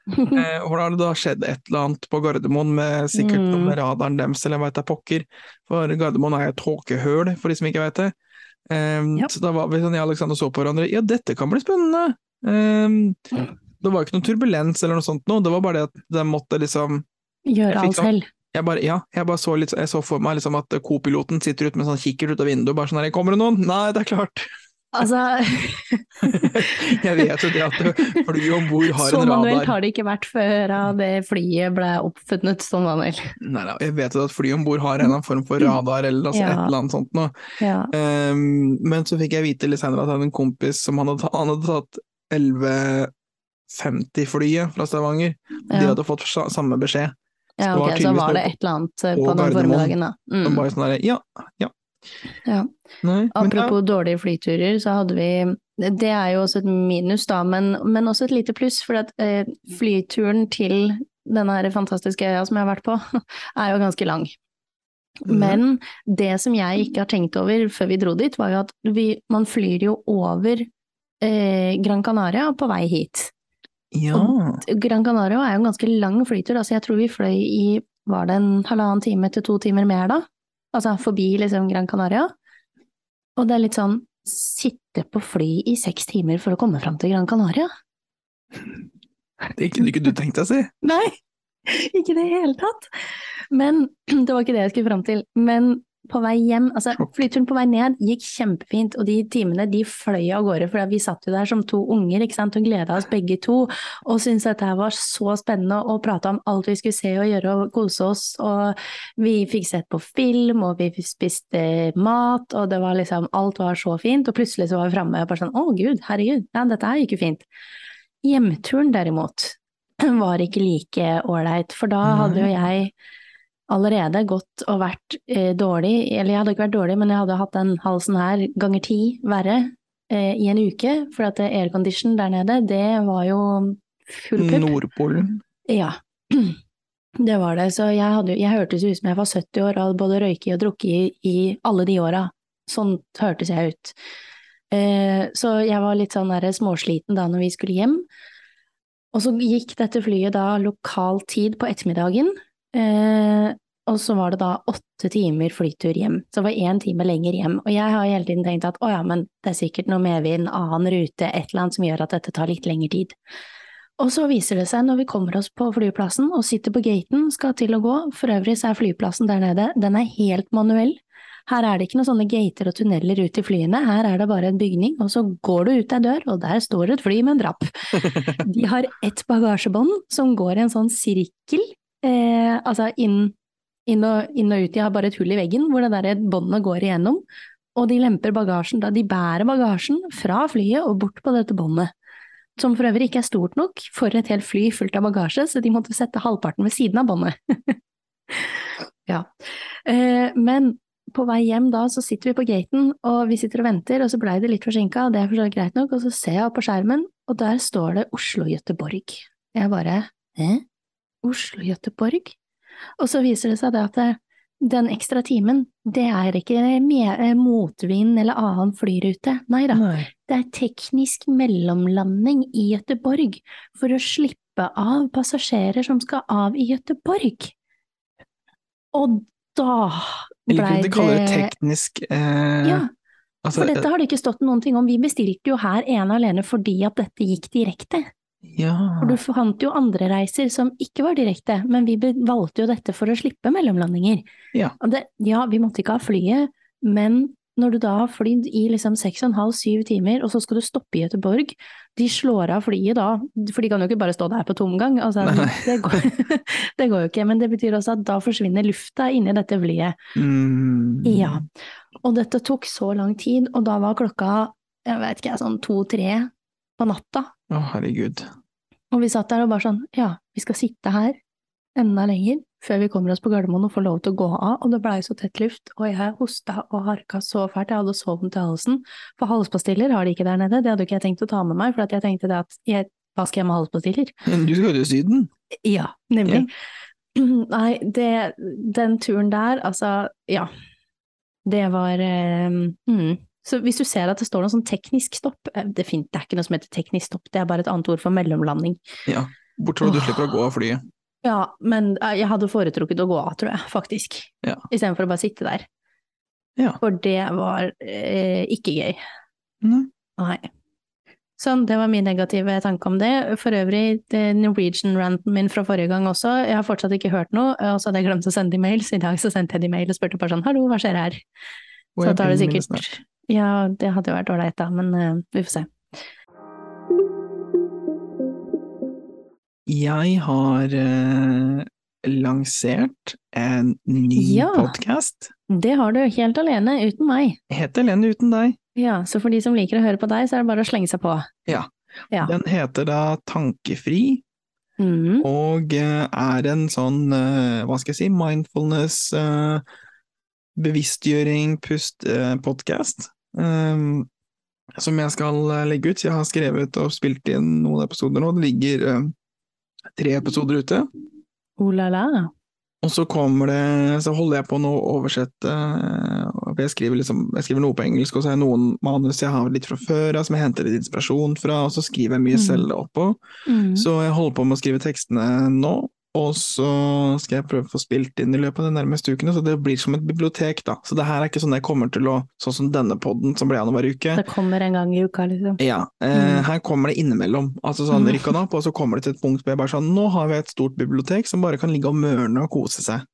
[SPEAKER 1] Eh, hvor har det da skjedd et eller annet på Gardermoen med sikkert
[SPEAKER 2] Mm.
[SPEAKER 1] med radaren deres, eller veit da pokker. For Gardermoen er et tåkehøl, for de som ikke vet det. Um,
[SPEAKER 2] yep.
[SPEAKER 1] Så da var vi sånn, jeg og Alexander så på hverandre, ja dette kan bli spennende. Um, det var ikke noe turbulens eller noe sånt noe, det var bare det at de måtte liksom
[SPEAKER 2] Gjøre alt
[SPEAKER 1] sånn-
[SPEAKER 2] selv.
[SPEAKER 1] jeg bare, ja, jeg bare så litt, jeg så for meg liksom at co-piloten sitter ute med sånn kikkert ut av vinduet, bare sånn her, kommer det noen? Nei, det er klart.
[SPEAKER 2] Altså,
[SPEAKER 1] jeg vet jo det at flyet om bord har
[SPEAKER 2] så manuelt har det ikke vært før det flyet ble oppfunnet som manuell.
[SPEAKER 1] Nei, da, jeg vet jo at flyet om bord har en eller annen form for radar eller altså,
[SPEAKER 2] Ja.
[SPEAKER 1] et eller annet sånt noe.
[SPEAKER 2] Ja.
[SPEAKER 1] Um, men så fikk jeg vite litt senere at jeg hadde en kompis som hadde, han hadde tatt 1150-flyet fra Stavanger. De
[SPEAKER 2] Ja.
[SPEAKER 1] hadde fått samme beskjed.
[SPEAKER 2] ja,
[SPEAKER 1] var
[SPEAKER 2] ok, så var det et eller annet eh,
[SPEAKER 1] på
[SPEAKER 2] den formiddagen, da.
[SPEAKER 1] De
[SPEAKER 2] Mm.
[SPEAKER 1] bare sånn der, ja, ja.
[SPEAKER 2] Ja.
[SPEAKER 1] Nei, men.
[SPEAKER 2] Apropos dårlige flyturer, så hadde vi Det er jo også et minus, da, men, men også et lite pluss. For at eh, flyturen til denne her fantastiske øya som jeg har vært på, er jo ganske lang.
[SPEAKER 1] Mhm.
[SPEAKER 2] Men det som jeg ikke har tenkt over før vi dro dit, var jo at vi, man flyr jo over eh, Gran Canaria på vei hit.
[SPEAKER 1] Ja.
[SPEAKER 2] Gran Canaria er jo en ganske lang flytur, altså jeg tror vi fløy i var det en halvannen time til to timer mer da? Altså forbi liksom Gran Canaria. Og det er litt sånn, sitte på fly i seks timer for å komme fram til Gran Canaria?
[SPEAKER 1] Det kunne ikke du tenkt deg si.
[SPEAKER 2] Nei, ikke i det hele tatt. Men det var ikke det jeg skulle fram til. Men på vei hjem, altså flyturen på vei ned gikk kjempefint, og de timene de fløy av gårde, for vi satt jo der som to unger ikke sant, og gleda oss begge to, og syntes dette her var så spennende, og prata om alt vi skulle se og gjøre og kose oss, og vi fikk sett på film, og vi spiste mat, og det var liksom, alt var så fint, og plutselig så var vi framme og bare sånn, å gud, herregud, ja, dette her gikk jo fint. Hjemturen derimot var ikke like ålreit, for da hadde jo jeg allerede gått og vært eh, dårlig, eller jeg hadde ikke vært dårlig, men jeg hadde hatt den halsen her ganger ti verre eh, i en uke, for at aircondition der nede, det var jo full pupp.
[SPEAKER 1] Nordpolen.
[SPEAKER 2] Ja, det var det. Så jeg, hadde, jeg hørtes ut som jeg var 70 år og hadde både røyket og drukket i, i alle de åra. Sånn hørtes jeg ut. Eh, så jeg var litt sånn der småsliten da når vi skulle hjem. Og så gikk dette flyet da lokal tid på ettermiddagen. Eh, og så var det da åtte timer flytur hjem. Så det var én time lenger hjem. Og jeg har hele tiden tenkt at å ja, men det er sikkert noe medvind, annen rute, et eller annet som gjør at dette tar litt lengre tid. Og så viser det seg når vi kommer oss på flyplassen og sitter på gaten, skal til å gå, for øvrig så er flyplassen der nede, den er helt manuell. Her er det ikke noen sånne gater og tunneler ut til flyene, her er det bare en bygning, og så går du ut ei dør, og der står et fly med en drapp. De har ett bagasjebånd som går i en sånn sirkel, eh, altså inn, inn, og, inn og ut, de har bare et hull i veggen hvor det der båndet går igjennom, og de lemper bagasjen, da de bærer bagasjen fra flyet og bort på dette båndet som for øvrig ikke er stort nok for et helt fly fullt av bagasje, så de måtte sette halvparten ved siden av båndet. ja. Eh, men på vei hjem da, så sitter vi på gaten, og vi sitter og venter, og så blei det litt forsinka, og det er for så greit nok, og så ser jeg opp på skjermen, og der står det Oslo-Göteborg. Jeg bare Hæ? Oslo-Göteborg? Og så viser det seg det at den ekstra timen, det er ikke med, motvind eller annen flyrute, nei da.
[SPEAKER 1] Nei.
[SPEAKER 2] Det er teknisk mellomlanding i Göteborg for å slippe av passasjerer som skal av i Göteborg. Og da blei
[SPEAKER 1] det Du kaller det
[SPEAKER 2] det
[SPEAKER 1] teknisk eh,
[SPEAKER 2] Ja,
[SPEAKER 1] altså,
[SPEAKER 2] for dette har det ikke stått noen ting om. Vi bestilte jo her ene alene fordi at dette gikk direkte.
[SPEAKER 1] Ja.
[SPEAKER 2] For du fant jo andre reiser som ikke var direkte, men vi valgte jo dette for å slippe mellomlandinger.
[SPEAKER 1] Ja.
[SPEAKER 2] Det, ja, vi måtte ikke ha flyet, men når du da har flydd i liksom seks og en halv, syv timer, og så skal du stoppe i Göteborg, de slår av flyet da, for de kan jo ikke bare stå der på tomgang, altså, det, går, det går jo ikke, men det betyr også at da forsvinner lufta inni dette flyet.
[SPEAKER 1] Mm.
[SPEAKER 2] Ja, og dette tok så lang tid, og da var klokka, jeg vet ikke, sånn to-tre på natta,
[SPEAKER 1] Å, herregud.
[SPEAKER 2] og vi satt der og bare sånn, ja, vi skal sitte her enda lenger før vi kommer oss på Gardermoen og får lov til å gå av, og det blei så tett luft, og jeg hosta og harka så fælt, jeg hadde så vondt i halsen, for halspastiller har de ikke der nede, det hadde ikke jeg tenkt å ta med meg, for at jeg tenkte det at jeg, hva skal jeg med halspastiller?
[SPEAKER 1] Men Du skal jo til Syden.
[SPEAKER 2] Ja, nemlig. Nei, det, den turen der, altså, ja, det var eh, mm. Så hvis du ser at det står noe sånn teknisk stopp, det det, fint, det er ikke noe som heter teknisk stopp, det er bare et annet ord for mellomlanding.
[SPEAKER 1] Ja. Bortsett fra at du slipper å gå av flyet.
[SPEAKER 2] Ja, men eh, jeg hadde foretrukket å gå av, tror jeg, faktisk.
[SPEAKER 1] Ja.
[SPEAKER 2] Istedenfor å bare sitte der.
[SPEAKER 1] Ja.
[SPEAKER 2] For det var eh, ikke gøy.
[SPEAKER 1] Nei.
[SPEAKER 2] Nei. Sånn, det var min negative tanke om det. For øvrig, det Norwegian-ranten min fra forrige gang også, jeg har fortsatt ikke hørt noe, og så hadde jeg glemt å sende de mail, så i dag så sendte jeg de mail og spurte bare sånn, hallo, hva skjer her?
[SPEAKER 1] Og
[SPEAKER 2] Så tar det sikkert. Ja, det hadde jo vært ålreit da, men uh, vi får se.
[SPEAKER 1] Jeg har uh, lansert en ny
[SPEAKER 2] Ja.
[SPEAKER 1] podkast.
[SPEAKER 2] Det har du helt alene, uten meg.
[SPEAKER 1] Helt alene uten deg.
[SPEAKER 2] Ja, så for de som liker å høre på deg, så er det bare å slenge seg på. Ja.
[SPEAKER 1] Den heter da Tankefri,
[SPEAKER 2] mm.
[SPEAKER 1] og uh, er en sånn, hva skal jeg si, mindfulness, bevisstgjøring, pust-podkast. Som jeg skal eh, legge ut. Jeg har skrevet og spilt inn noen episoder nå. Det ligger eh, tre episoder ute.
[SPEAKER 2] Oh la la.
[SPEAKER 1] Og så kommer det, så holder jeg på nå å oversette eh, Jeg skriver, liksom, jeg skriver noe på engelsk, og så har jeg noen manus jeg har litt fra før av, som jeg henter litt inspirasjon fra, og så skriver jeg mye
[SPEAKER 2] Mm.
[SPEAKER 1] selv oppå.
[SPEAKER 2] Mm.
[SPEAKER 1] Så jeg holder på med å skrive tekstene nå, og så skal jeg prøve å få spilt inn i løpet av de nærmeste ukene, så det blir som et bibliotek, da. Så det her er ikke sånn jeg kommer til å Sånn som denne podden som blir hver uke.
[SPEAKER 2] Det kommer en gang i uka, liksom.
[SPEAKER 1] Ja, eh,
[SPEAKER 2] Mm.
[SPEAKER 1] her kommer det innimellom. Altså sånn rykk og napp, og så kommer det til et punkt hvor jeg bare sånn Nå har vi et stort bibliotek som bare kan ligge og mørne og kose seg.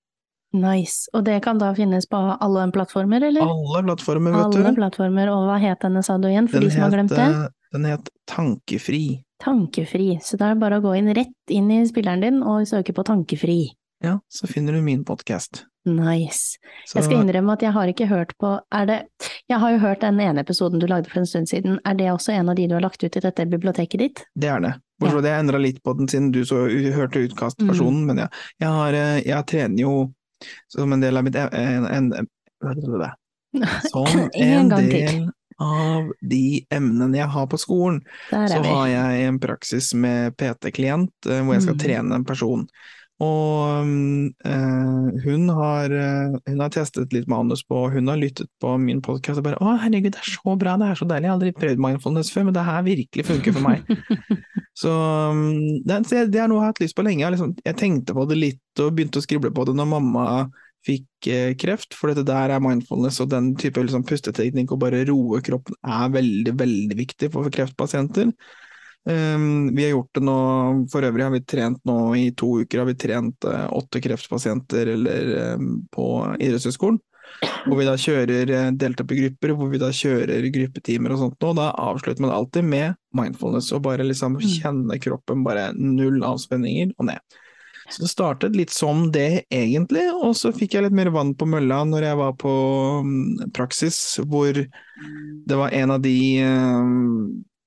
[SPEAKER 2] Nice. Og det kan da finnes på alle plattformer, eller?
[SPEAKER 1] Alle plattformer, vet
[SPEAKER 2] Alle
[SPEAKER 1] du.
[SPEAKER 2] plattformer. Og hva het denne, sa du igjen, for
[SPEAKER 1] Den
[SPEAKER 2] de som har glemt det?
[SPEAKER 1] Eh, Den het Tankefri.
[SPEAKER 2] Tankefri. Så da er det bare å gå inn rett inn i spilleren din og søke på Tankefri.
[SPEAKER 1] Ja, så finner du min podkast.
[SPEAKER 2] Nice. Jeg skal innrømme at jeg har ikke hørt på Er det Jeg har jo hørt den ene episoden du lagde for en stund siden. Er det også en av de du har lagt ut i dette biblioteket ditt?
[SPEAKER 1] Det er det. Bortsett fra det jeg endra litt på den siden du så hørte utkastversjonen,
[SPEAKER 2] Mm.
[SPEAKER 1] men ja. Jeg, har, eh, jeg trener jo som en del av mitt en, en, Som
[SPEAKER 2] En
[SPEAKER 1] en
[SPEAKER 2] gang til.
[SPEAKER 1] Av de emnene jeg har på skolen, så
[SPEAKER 2] vi.
[SPEAKER 1] har jeg en praksis med PT-klient eh, hvor jeg skal
[SPEAKER 2] Mm.
[SPEAKER 1] trene en person. Og eh, hun, har, eh, hun har testet litt manus på, hun har lyttet på min podkast og bare 'Å, herregud, det er så bra, det er så deilig, jeg har aldri prøvd mindfulness før, men det her virkelig funker for meg'. Så mm, det, det er noe jeg har hatt lyst på lenge. Jeg, liksom, jeg tenkte på det litt og begynte å skrible på det når mamma fikk eh, kreft, for dette der er mindfulness og den type liksom, pusteteknikk og bare roe kroppen er veldig, veldig viktig for kreftpasienter. Um, vi har gjort det nå, for øvrig har vi trent nå i to uker, har vi trent eh, åtte kreftpasienter eller, eh, på idrettshøyskolen. Hvor vi da kjører deltatt delt opp i grupper, hvor vi da kjører gruppetimer og sånt. Og da avslutter man alltid med mindfulness, og bare liksom
[SPEAKER 2] Mm.
[SPEAKER 1] kjenne kroppen, bare null avspenninger og ned. Så det startet litt som det, egentlig, og så fikk jeg litt mer vann på mølla når jeg var på mm, praksis, hvor det var en av de eh,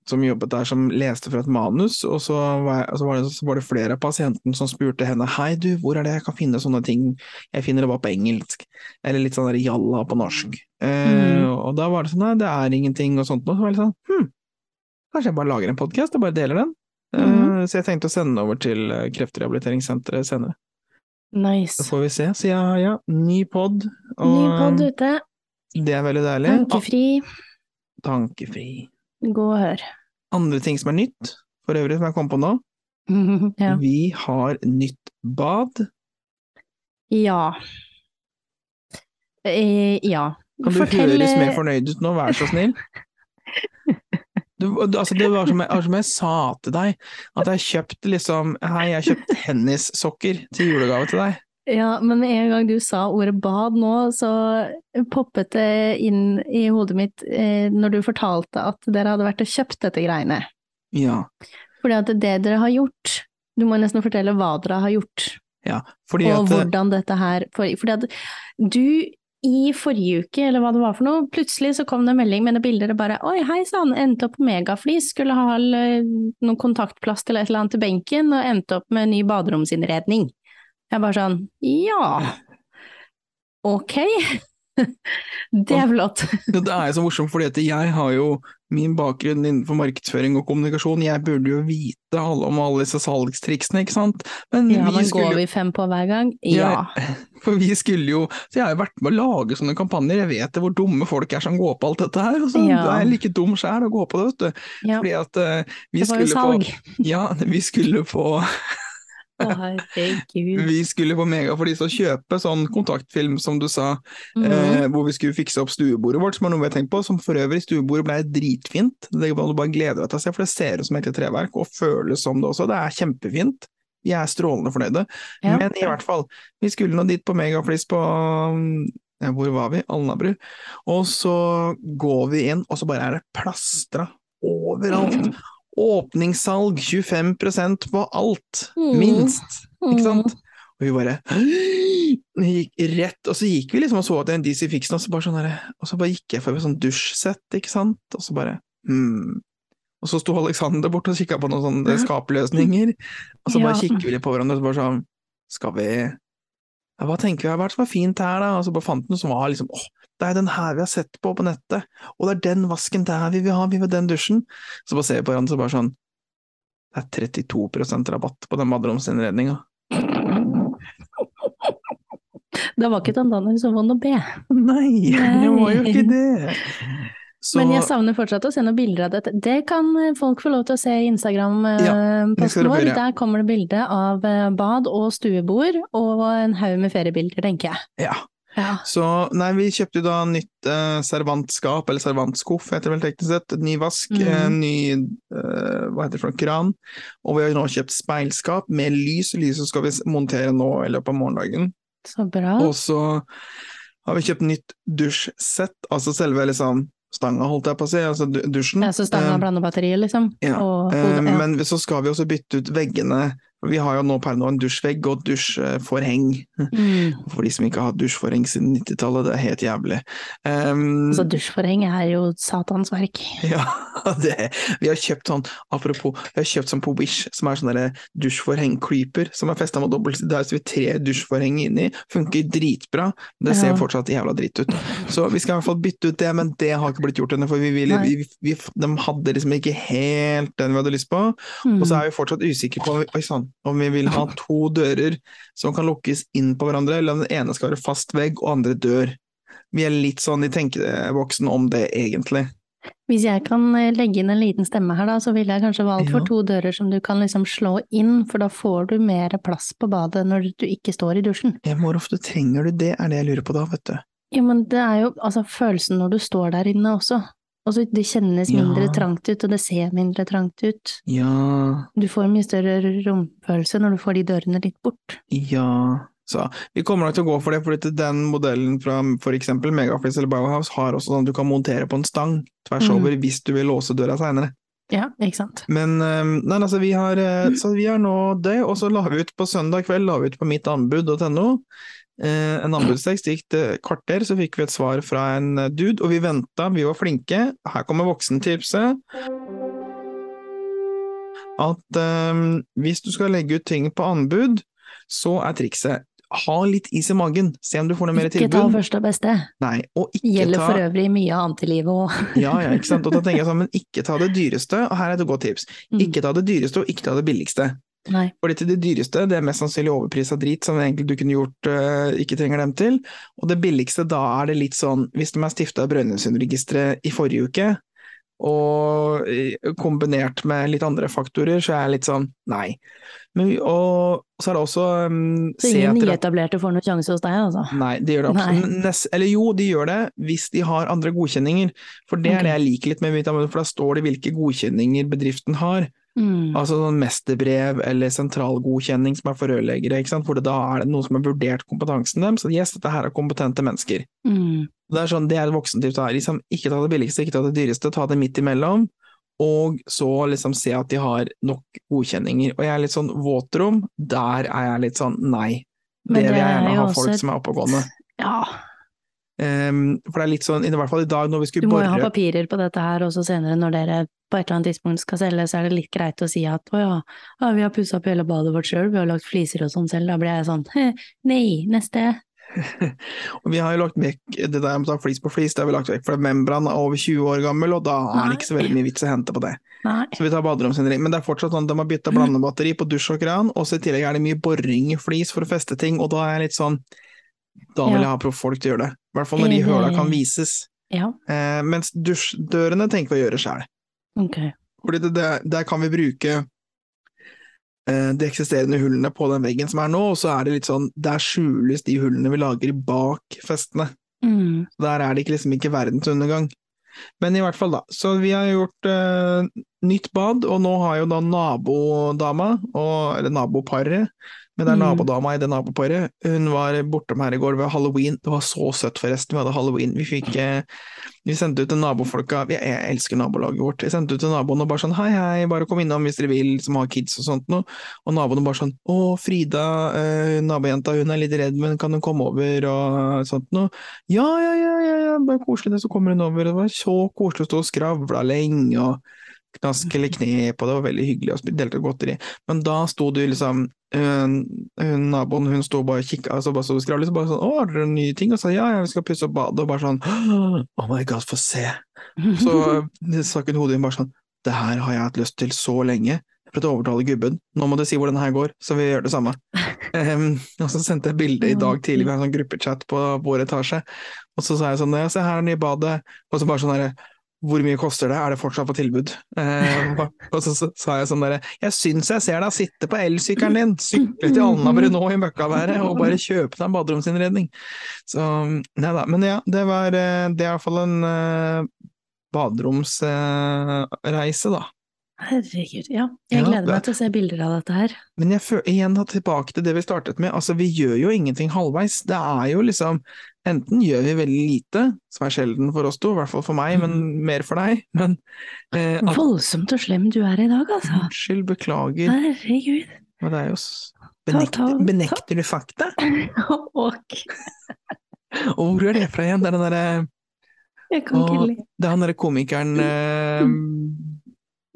[SPEAKER 1] som jobbet der som leste fra et manus, og så var, jeg, så var, det, så var det flere av pasientene som spurte henne hei du, hvor er det jeg kan finne sånne ting, jeg finner det bare på engelsk, eller litt sånn jalla på norsk. Eh,
[SPEAKER 2] Mm.
[SPEAKER 1] og da var det sånn nei, det er ingenting og sånt, noe, så var jeg litt sånn hm, kanskje jeg bare lager en podkast og bare deler den. Eh,
[SPEAKER 2] Mhm.
[SPEAKER 1] Så jeg tenkte å sende det over til eh, Kreftrehabiliteringssenteret senere. Så får vi se. Så ja, ja, ny pod, og
[SPEAKER 2] Ny podd ute.
[SPEAKER 1] det er veldig deilig. Ah,
[SPEAKER 2] Tankefri.
[SPEAKER 1] tankefri.
[SPEAKER 2] Gå og hør.
[SPEAKER 1] Andre ting som er nytt, for øvrig, som jeg kom på nå.
[SPEAKER 2] ja.
[SPEAKER 1] Vi har nytt bad.
[SPEAKER 2] ja. Eh, ja.
[SPEAKER 1] Kan du
[SPEAKER 2] Fortell,
[SPEAKER 1] høres mer
[SPEAKER 2] eh,
[SPEAKER 1] fornøyd ut nå, vær så snill? Du, altså det var som jeg, som jeg sa til deg, at jeg kjøpte liksom Hei, jeg kjøpte tennissokker til julegave til deg.
[SPEAKER 2] Ja, men med en gang du sa ordet bad nå, så poppet det inn i hodet mitt eh, når du fortalte at dere hadde vært og kjøpt dette greiene.
[SPEAKER 1] Ja.
[SPEAKER 2] Fordi at det dere har gjort, du må nesten fortelle hva dere har gjort,
[SPEAKER 1] ja.
[SPEAKER 2] Og
[SPEAKER 1] at
[SPEAKER 2] hvordan dette her for, Fordi at du i forrige uke, eller hva det var for noe, plutselig så kom det en melding med noen bilder og bare oi, hei sann, endte opp på Megaflis, skulle ha noen kontaktplass til et eller annet til benken, og endte opp med ny baderomsinnredning. Jeg bare sånn, ja, ok, det er flott.
[SPEAKER 1] Det er jo så morsomt, fordi jeg har jo min bakgrunn innenfor markedsføring og kommunikasjon, jeg burde jo vite alle om alle disse salgstriksene, ikke sant? Men
[SPEAKER 2] Ja, men
[SPEAKER 1] skulle
[SPEAKER 2] går vi fem på hver gang? Ja.
[SPEAKER 1] For vi skulle jo Så jeg har jo vært med å lage sånne kampanjer, jeg vet det hvor dumme folk er som går på alt dette her, og så
[SPEAKER 2] Ja.
[SPEAKER 1] er jeg like dum sjæl å gå på det, vet du.
[SPEAKER 2] ja.
[SPEAKER 1] Fordi at uh, vi skulle få Ja, vi skulle på
[SPEAKER 2] Å, herregud.
[SPEAKER 1] Vi skulle på Mega for de som kjøper sånn kontaktfilm, som du sa,
[SPEAKER 2] Mhm.
[SPEAKER 1] eh, hvor vi skulle fikse opp stuebordet vårt, som er noe vi har tenkt på, som for øvrig stuebordet ble dritfint. Det må du bare glede deg til å se, for det ser ut som ekte treverk, og føles som det også. Det er kjempefint. Vi er strålende fornøyde.
[SPEAKER 2] Ja.
[SPEAKER 1] Men i hvert fall, vi skulle nå dit på Megaflis på ja, Hvor var vi? Alnabru. Og så går vi inn, og så bare er det plastra overalt. Åpningssalg 25% på alt,
[SPEAKER 2] Mm.
[SPEAKER 1] minst. Ikke
[SPEAKER 2] Mm.
[SPEAKER 1] sant? Og vi bare gikk rett, og så gikk vi liksom og så at en DC Fixen, og så bare sånn her og så bare gikk jeg for et sånn dusjsett, ikke sant, og så bare hmm. Og så sto Alexander borte og kikka på noen sånne skapløsninger, og så bare kikker vi litt på hverandre og så bare sånn Skal vi ja, Hva tenker vi, er det som er fint her, da? Og så bare fant noe som var liksom åh, det er den her vi har sett på på nettet, og det er den vasken der vi vil ha, vi vil ha den dusjen. Så bare ser vi på hverandre så bare sånn Det er 32% rabatt på den baderomsinnredninga.
[SPEAKER 2] Det var ikke Tandane som vant å be.
[SPEAKER 1] Nei, det var jo ikke det! Så
[SPEAKER 2] Men jeg savner fortsatt å se noen bilder av dette. Det kan eh, folk få lov til å se i Instagram-posten
[SPEAKER 1] ja,
[SPEAKER 2] vår. Der kommer det bilde av eh, bad og stuebord, og en haug med feriebilder, tenker jeg.
[SPEAKER 1] ja.
[SPEAKER 2] Ja.
[SPEAKER 1] Så nei, vi kjøpte jo da nytt eh, servantskap, eller servantskuff heter det vel teknisk sett. Ny vask,
[SPEAKER 2] mm.
[SPEAKER 1] eh, ny eh, hva heter det for noe, kran. Og vi har nå kjøpt speilskap med lys. Lyset skal vi montere nå i løpet av morgendagen.
[SPEAKER 2] Så bra.
[SPEAKER 1] Og så har vi kjøpt nytt dusjsett, altså selve liksom stanga, holdt jeg på å si, altså dusjen.
[SPEAKER 2] Ja, så stanga
[SPEAKER 1] Eh,
[SPEAKER 2] og blandebatteriet, liksom.
[SPEAKER 1] Ja,
[SPEAKER 2] Og
[SPEAKER 1] og,
[SPEAKER 2] hodet, ja.
[SPEAKER 1] Men så skal vi også bytte ut veggene. Vi har jo nå per nå en dusjvegg og dusjforheng.
[SPEAKER 2] Mm.
[SPEAKER 1] For de som ikke har hatt dusjforheng siden 90-tallet, det er helt jævlig. Um,
[SPEAKER 2] Altså, dusjforheng er jo satans verk.
[SPEAKER 1] ja, det, vi har kjøpt sånn, apropos, vi har kjøpt sånn på Wish, som er sånn derre dusjforheng-creeper, som er festa med dobbelt, der så vi tre dusjforheng inni, funker dritbra, det ser
[SPEAKER 2] Ja.
[SPEAKER 1] fortsatt jævla dritt ut. Så vi skal i hvert fall bytte ut det, men det har ikke blitt gjort ennå, for vi, ville, vi, vi, de hadde liksom ikke helt den vi hadde lyst på.
[SPEAKER 2] Mm.
[SPEAKER 1] Og så er vi fortsatt usikre på oi, sann, om vi vil ha to dører som kan lukkes inn på hverandre, eller om den ene skal være fast vegg og andre dør. Vi er litt sånn i tenkeboksen om det, egentlig.
[SPEAKER 2] Hvis jeg kan eh, legge inn en liten stemme her, da, så ville jeg kanskje valgt for to dører som du kan liksom slå inn, for da får du mer plass på badet når du ikke står i dusjen.
[SPEAKER 1] Ja, Hvor ofte trenger du det, er det jeg lurer på da, vet du.
[SPEAKER 2] Ja, men det er jo altså følelsen når du står der inne også. Altså, det kjennes mindre
[SPEAKER 1] Ja.
[SPEAKER 2] trangt ut, og det ser mindre trangt ut.
[SPEAKER 1] Ja,
[SPEAKER 2] Du får mye større romfølelse når du får de dørene litt bort.
[SPEAKER 1] ja Så vi kommer nok til å gå for det, fordi den modellen fra for eksempel Megaflex eller Bauhaus har også sånn at du kan montere på en stang tvers
[SPEAKER 2] Mm.
[SPEAKER 1] over hvis du vil låse døra seinere.
[SPEAKER 2] Ja, ikke sant.
[SPEAKER 1] Men nei, altså, vi har, eh, så vi har nå det, og så la vi ut på søndag kveld la vi ut på mittanbud.no en anbudstekst. Gikk til kvarter, så fikk vi et svar fra en eh, dude, og vi venta, vi var flinke. Her kommer voksentipset. At øhm, hvis du skal legge ut ting på anbud, så er trikset ha litt is i magen, se om du får noe mer
[SPEAKER 2] Ikke ta
[SPEAKER 1] tilbud.
[SPEAKER 2] første og beste.
[SPEAKER 1] Nei, og ikke
[SPEAKER 2] Gjelder
[SPEAKER 1] ta
[SPEAKER 2] for øvrig mye annet i livet òg.
[SPEAKER 1] ja, ja, ikke sant. Og da tenker jeg sånn, men ikke ta det dyreste, og her er et godt tips.
[SPEAKER 2] Mm.
[SPEAKER 1] Ikke ta det dyreste, og ikke ta det billigste.
[SPEAKER 2] Nei.
[SPEAKER 1] Fordi til det dyreste, det er mest sannsynlig overpris av drit som egentlig du kunne gjort uh, ikke trenger dem til. Og det billigste, da er det litt sånn, hvis de er stifta av Brønnøysundregisteret i forrige uke, og øh, kombinert med litt andre faktorer, så er jeg litt sånn nei. Men, og så er det også um,
[SPEAKER 2] Så ingen nyetablerte får noen sjanse hos deg, altså.
[SPEAKER 1] Nei, de gjør det absolutt. Eller jo, de gjør det hvis de har andre godkjenninger. For det
[SPEAKER 2] okay.
[SPEAKER 1] er det jeg liker litt med Vitamin, for da står det hvilke godkjenninger bedriften har.
[SPEAKER 2] Mm.
[SPEAKER 1] Altså sånn mesterbrev eller sentralgodkjenning som er for rørleggere, hvor da er det noen som har vurdert kompetansen dem, så yes, dette her er kompetente mennesker.
[SPEAKER 2] Mm.
[SPEAKER 1] Det er sånn, det er voksentips her, liksom, ikke ta det billigste, ikke ta det dyreste, ta det midt imellom, og så liksom se at de har nok godkjenninger. Og jeg er litt sånn våtrom, der er jeg litt sånn nei.
[SPEAKER 2] Det,
[SPEAKER 1] Det vil jeg gjerne
[SPEAKER 2] er
[SPEAKER 1] ha folk
[SPEAKER 2] et-
[SPEAKER 1] som er oppegående.
[SPEAKER 2] Ja,
[SPEAKER 1] Um, for det er litt sånn, i hvert fall i dag når vi
[SPEAKER 2] du
[SPEAKER 1] skulle
[SPEAKER 2] må jo ha papirer på dette her også senere, når dere på et eller annet tidspunkt skal selge, så er det litt greit å si at å ja, ja vi har pussa opp hele badet vårt sjøl, vi har lagt fliser og sånn selv, da blir jeg sånn nei, neste.
[SPEAKER 1] Og vi har jo lagt vekk det der med å ta flis på flis, det har vi lagt vekk, for membran er over 20 år gammel, og da er det ikke så veldig mye vits å hente på det.
[SPEAKER 2] Nei.
[SPEAKER 1] Så vi tar baderomsinnredning. Men det er fortsatt sånn at de har bytta blandebatteri på dusj og kran, og så i tillegg er det mye boring i flis for å feste ting, og da er jeg litt sånn Da vil jeg ha profffolk til å gjøre det. I hvert fall når de høla kan vises.
[SPEAKER 2] Ja,
[SPEAKER 1] Eh, mens dusjdørene tenker vi å gjøre sjøl.
[SPEAKER 2] Ok.
[SPEAKER 1] Fordi det, der, der kan vi bruke eh, de eksisterende hullene på den veggen som er nå, og så er det litt sånn Der skjules de hullene vi lager bak festene.
[SPEAKER 2] Mm.
[SPEAKER 1] Der er det ikke, liksom ikke verdensundergang. Men i hvert fall, da. Så vi har gjort eh, nytt bad, og nå har jo da nabodama, og, eller naboparet, men det er
[SPEAKER 2] Mm.
[SPEAKER 1] nabodama i det naboparet, hun var bortom her i går ved halloween. Det var så søtt, forresten. Vi hadde halloween. Vi fikk eh, Vi sendte ut til nabofolka Jeg elsker nabolaget vårt. Vi sendte ut til naboene og bare sånn hei, hei, bare kom innom hvis dere vil, som har kids og sånt noe. Og naboene bare sånn å, Frida, eh, nabojenta, hun er litt redd, men kan hun komme over og sånt noe? Ja, ja, ja, ja, ja, bare koselig det, så kommer hun over. Det var så koselig å stå og skravla lenge og knask eller kne på det, var veldig hyggelig og delte godteri. Men da sto du liksom hun, Naboen hun sto bare og kikka, så bare så og skravlet, så bare sånn 'Å, har dere nye ting?' Og sa 'ja, vi skal pusse opp badet', og bare sånn 'Oh my god, få se'. Så stakk hun hodet inn bare sånn 'Det her har jeg hatt lyst til så lenge'. For å overtale gubben. Nå må du si hvor det her går, så vi gjør det samme. Um, og så sendte jeg bilde i dag tidlig, vi har en sånn gruppechat på vår etasje. Og så sa jeg sånn ja, se her er den nye badet. Og så bare sånn derre hvor mye koster det, er det fortsatt på tilbud? Eh, og så, sa jeg sånn derre Jeg syns jeg ser deg sitte på elsykkelen din, sykle til Alnabru nå i møkkaværet og bare kjøpe deg en baderomsinnredning. Så nei da. Men ja, det var eh, Det er iallfall en eh, baderomsreise, da.
[SPEAKER 2] Herregud, ja. Jeg
[SPEAKER 1] Ja,
[SPEAKER 2] gleder
[SPEAKER 1] det-
[SPEAKER 2] meg til å se bilder av dette her.
[SPEAKER 1] Men jeg føler igjen tilbake til det vi startet med, altså vi gjør jo ingenting halvveis. Det er jo liksom Enten gjør vi veldig lite, som er sjelden for oss to, i hvert fall for meg, men mer for deg. Men eh, at,
[SPEAKER 2] Voldsomt og slem du er i dag, altså.
[SPEAKER 1] Unnskyld, beklager.
[SPEAKER 2] Herregud.
[SPEAKER 1] Men det er jo benekter, benekter du fakta?
[SPEAKER 2] Og
[SPEAKER 1] Og hvor er det fra igjen? Det er den derre. Det er han derre komikeren eh,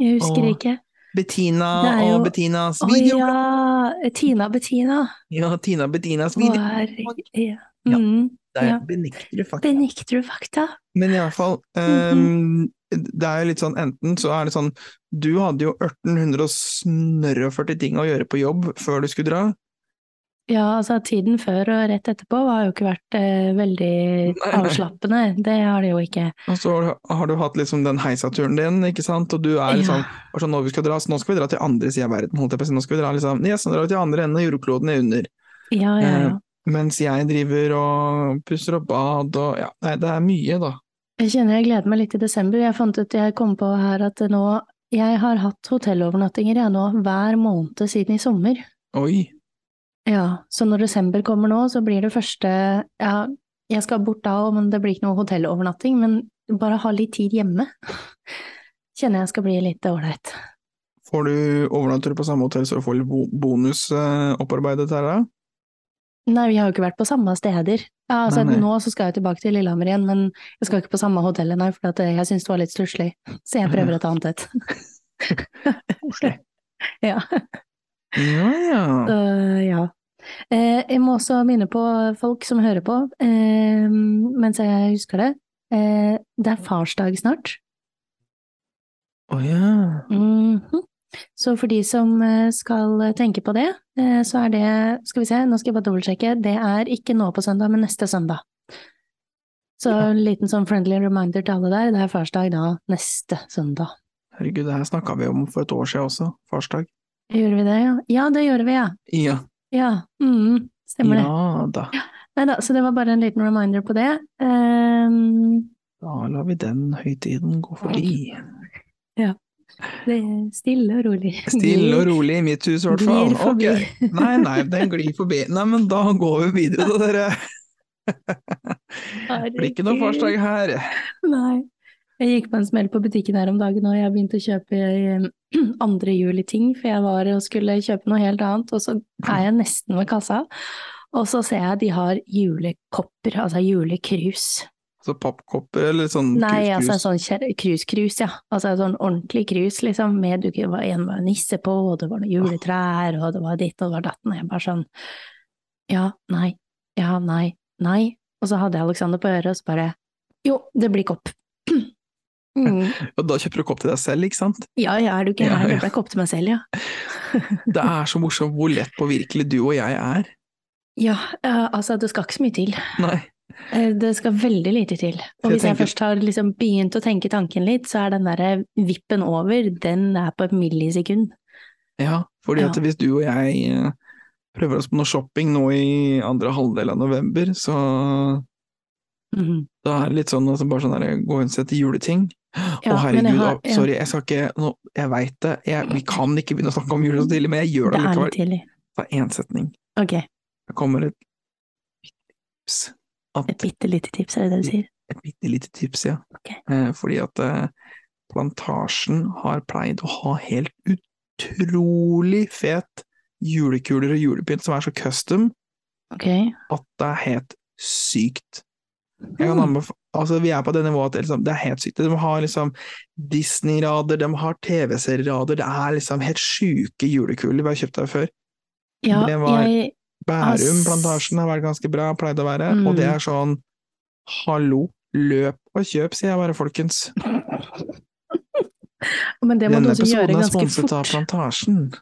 [SPEAKER 2] Jeg husker
[SPEAKER 1] og
[SPEAKER 2] ikke.
[SPEAKER 1] Bettina
[SPEAKER 2] jo-
[SPEAKER 1] og Bettinas
[SPEAKER 2] Å ja! Tina Bettina.
[SPEAKER 1] Ja, Tina Bettinas
[SPEAKER 2] Å
[SPEAKER 1] video.
[SPEAKER 2] herregud. Ja.
[SPEAKER 1] Ja.
[SPEAKER 2] Mm.
[SPEAKER 1] Der
[SPEAKER 2] ja.
[SPEAKER 1] benekter du fakta.
[SPEAKER 2] Benekter du fakta?
[SPEAKER 1] Men i hvert fall,
[SPEAKER 2] Mhm.
[SPEAKER 1] eh, det er jo litt sånn, enten så er det sånn, du hadde jo 1840 ting å gjøre på jobb før du skulle dra.
[SPEAKER 2] Ja, altså tiden før og rett etterpå har jo ikke vært eh, veldig
[SPEAKER 1] Nei, nei.
[SPEAKER 2] avslappende. Det har det jo ikke.
[SPEAKER 1] Og så har du- har du hatt liksom den heisaturen din, ikke sant, og du er liksom,
[SPEAKER 2] Ja.
[SPEAKER 1] sånn, nå, vi skal dra, nå skal vi dra til andre siden av verden, holdt jeg på å si, nå skal vi dra liksom, yes, vi til andre enden av jordkloden er under.
[SPEAKER 2] Ja, ja, ja.
[SPEAKER 1] Eh, Mens jeg driver og pusser opp bad og, ja, nei, det er mye da.
[SPEAKER 2] Jeg kjenner jeg gleder meg litt til desember. Jeg fant ut, jeg kom på her at nå Jeg har hatt hotellovernattinger jeg nå hver måned siden i sommer.
[SPEAKER 1] Oi,
[SPEAKER 2] Ja, så når desember kommer nå, så blir det første Ja, jeg skal bort da men det blir ikke noe hotellovernatting. Men bare ha litt tid hjemme. Kjenner jeg skal bli litt ålreit.
[SPEAKER 1] får du overnatter på samme hotell så du får litt bonus eh, opparbeidet her da?
[SPEAKER 2] Nei, vi har jo ikke vært på samme steder. Ja, altså
[SPEAKER 1] Nei, nei.
[SPEAKER 2] Nå så skal jeg tilbake til Lillehammer igjen, men jeg skal ikke på samme hotellet, nei, for at jeg syns det var litt stusslig. Så jeg prøver et annet et. Ja.
[SPEAKER 1] Ja, ja.
[SPEAKER 2] Så, ja. Eh, jeg må også minne på folk som hører på, eh, mens jeg husker det. Eh, det er farsdag snart.
[SPEAKER 1] Å ja.
[SPEAKER 2] Mhm. Så for de som eh, skal tenke på det, eh, så er det, skal vi se, nå skal jeg bare dobbeltsjekke, det er ikke nå på søndag, men neste søndag. Så
[SPEAKER 1] Ja.
[SPEAKER 2] en liten sånn friendly reminder til alle der, det er farsdag da neste søndag.
[SPEAKER 1] Herregud, det her snakka vi om for et år siden også, farsdag.
[SPEAKER 2] Gjør vi det, ja? Ja, det gjør vi, ja.
[SPEAKER 1] Ja.
[SPEAKER 2] Ja, Mm, stemmer det.
[SPEAKER 1] Ja da.
[SPEAKER 2] Neida, så det var bare en liten reminder på det. Um,
[SPEAKER 1] Da lar vi den høytiden gå forbi. Ja.
[SPEAKER 2] det er stille og rolig.
[SPEAKER 1] Stille og rolig i mitt hus i hvert fall. Ok. Nei, nei, den glir forbi. Nei, men da går vi videre da, dere. Blir ikke noe farsdag her.
[SPEAKER 2] Nei. Jeg gikk på en smell på butikken her om dagen, og jeg begynte å kjøpe eh, andre juli-ting, for jeg var og skulle kjøpe noe helt annet, og så er jeg nesten ved kassa, og så ser jeg at de har julekopper, altså julekrus.
[SPEAKER 1] Så pappkopper eller sånn
[SPEAKER 2] Nei,
[SPEAKER 1] krus-krus.
[SPEAKER 2] altså sånn krus-krus, ja. Altså sånn ordentlig krus, liksom, med du, var en var nisse på, og det var noen juletrær, og det var ditt og det var datten, og jeg bare sånn, ja, nei, ja, nei, nei. Og så hadde jeg Alexander på øret, og så bare jo, det blir kopp. Mm.
[SPEAKER 1] Og da kjøper du kopp til deg selv, ikke sant?
[SPEAKER 2] Ja, ja, er du ikke her?
[SPEAKER 1] ja.
[SPEAKER 2] ja. kjøper jeg kopp til meg selv, ja.
[SPEAKER 1] Det er så morsomt hvor lett påvirkelig du og jeg er.
[SPEAKER 2] Ja, eh, altså, det skal ikke så mye til.
[SPEAKER 1] Nei.
[SPEAKER 2] Eh, Det skal veldig lite til. Og hvis jeg først har liksom begynt å tenke tanken litt, så er den derre vippen over, den er på et millisekund.
[SPEAKER 1] Ja, fordi
[SPEAKER 2] Ja.
[SPEAKER 1] at hvis du og jeg eh, prøver oss på noe shopping nå i andre halvdel av november, så
[SPEAKER 2] Mhm.
[SPEAKER 1] da er det litt sånn altså bare sånn der, gå og sette juleting.
[SPEAKER 2] Ja,
[SPEAKER 1] Å
[SPEAKER 2] herregud, jeg har- ja.
[SPEAKER 1] sorry, jeg skal ikke nå, Jeg veit det, jeg, vi kan ikke begynne å snakke om jul så tidlig, men jeg gjør det
[SPEAKER 2] Det er
[SPEAKER 1] likevel.
[SPEAKER 2] litt tidlig.
[SPEAKER 1] Én setning.
[SPEAKER 2] Ok,
[SPEAKER 1] Det kommer et tips. At,
[SPEAKER 2] et bitte lite tips, er det det du sier?
[SPEAKER 1] et bitte lite tips, ja.
[SPEAKER 2] Okay.
[SPEAKER 1] Eh, fordi at eh, Plantasjen har pleid å ha helt utrolig fet julekuler og julepynt som er så custom
[SPEAKER 2] okay.
[SPEAKER 1] at det er helt sykt. Jeg kan
[SPEAKER 2] Mm.
[SPEAKER 1] anbefale, altså Vi er på det nivået at det, liksom, det er helt sykt. De har liksom Disney-rader, de har TV-serierader, det er liksom helt sjuke julekuler vi har kjøpt her før.
[SPEAKER 2] Ja,
[SPEAKER 1] Det var-
[SPEAKER 2] jeg
[SPEAKER 1] Bærum plantasjen har vært ganske bra, pleide å være,
[SPEAKER 2] Mm.
[SPEAKER 1] og det er sånn hallo, løp og kjøp, sier jeg bare, folkens.
[SPEAKER 2] Men det må
[SPEAKER 1] Denne
[SPEAKER 2] du også gjøre
[SPEAKER 1] episoden er
[SPEAKER 2] ganske
[SPEAKER 1] sponset av
[SPEAKER 2] fort.
[SPEAKER 1] Plantasjen.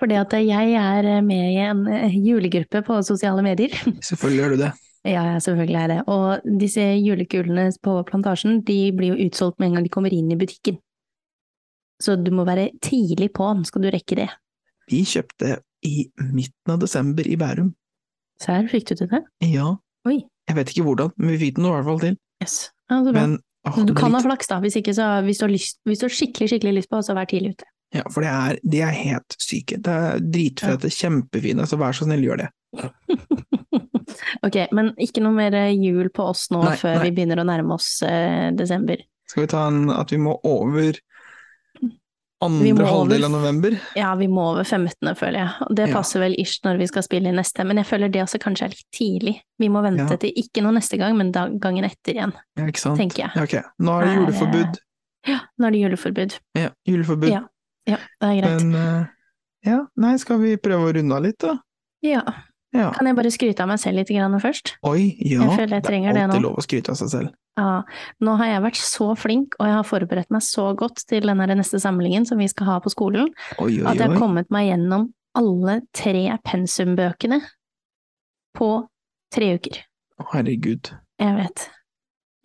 [SPEAKER 2] Fordi at jeg er med i en julegruppe på sosiale medier.
[SPEAKER 1] Selvfølgelig gjør du det.
[SPEAKER 2] Ja, ja, selvfølgelig er det. Og disse julekulene på plantasjen, de blir jo utsolgt med en gang de kommer inn i butikken. Så du må være tidlig på, skal du rekke det.
[SPEAKER 1] Vi kjøpte i midten av desember i Bærum.
[SPEAKER 2] Serr, fikk du til det?
[SPEAKER 1] Ja,
[SPEAKER 2] Oi,
[SPEAKER 1] jeg vet ikke hvordan, men vi fikk den i hvert fall til.
[SPEAKER 2] Yes. Ja, så bra.
[SPEAKER 1] Men åh,
[SPEAKER 2] du kan
[SPEAKER 1] litt...
[SPEAKER 2] ha flaks, da. Hvis ikke, så hvis du lyst, hvis du har skikkelig, skikkelig lyst på, så vær tidlig ute.
[SPEAKER 1] Ja, for det er, de er helt syke. Det er dritfete, kjempefine, så vær så snill, gjør det.
[SPEAKER 2] Ok, men ikke noe mer eh, jul på oss nå
[SPEAKER 1] Nei,
[SPEAKER 2] før
[SPEAKER 1] nei.
[SPEAKER 2] vi begynner å nærme oss eh, desember.
[SPEAKER 1] Skal vi ta en at vi må over andre
[SPEAKER 2] må over-
[SPEAKER 1] halvdel av november?
[SPEAKER 2] Ja, vi må over 15., føler jeg. Det
[SPEAKER 1] Ja.
[SPEAKER 2] passer vel ish når vi skal spille inn neste, men jeg føler det også kanskje er litt tidlig. Vi må vente
[SPEAKER 1] Ja.
[SPEAKER 2] til ikke noe neste gang, men da, gangen etter igjen,
[SPEAKER 1] Ja, ikke sant?
[SPEAKER 2] tenker jeg.
[SPEAKER 1] Ja, ok. Nå er det juleforbud.
[SPEAKER 2] Ja, nå er det juleforbud.
[SPEAKER 1] Ja, juleforbud.
[SPEAKER 2] Ja, Ja, det er greit.
[SPEAKER 1] Men uh, ja, nei, skal vi prøve å runde av litt, da?
[SPEAKER 2] Ja.
[SPEAKER 1] Ja.
[SPEAKER 2] Kan jeg bare skryte av meg selv litt grann først?
[SPEAKER 1] Oi, ja.
[SPEAKER 2] Jeg føler jeg trenger det
[SPEAKER 1] er alltid
[SPEAKER 2] nå.
[SPEAKER 1] lov å skryte av seg selv.
[SPEAKER 2] Ja, nå har jeg vært så flink, og jeg har forberedt meg så godt til den neste samlingen som vi skal ha på skolen,
[SPEAKER 1] Oi, oi,
[SPEAKER 2] at jeg har kommet meg gjennom alle tre pensumbøkene på tre uker.
[SPEAKER 1] Herregud.
[SPEAKER 2] Jeg vet.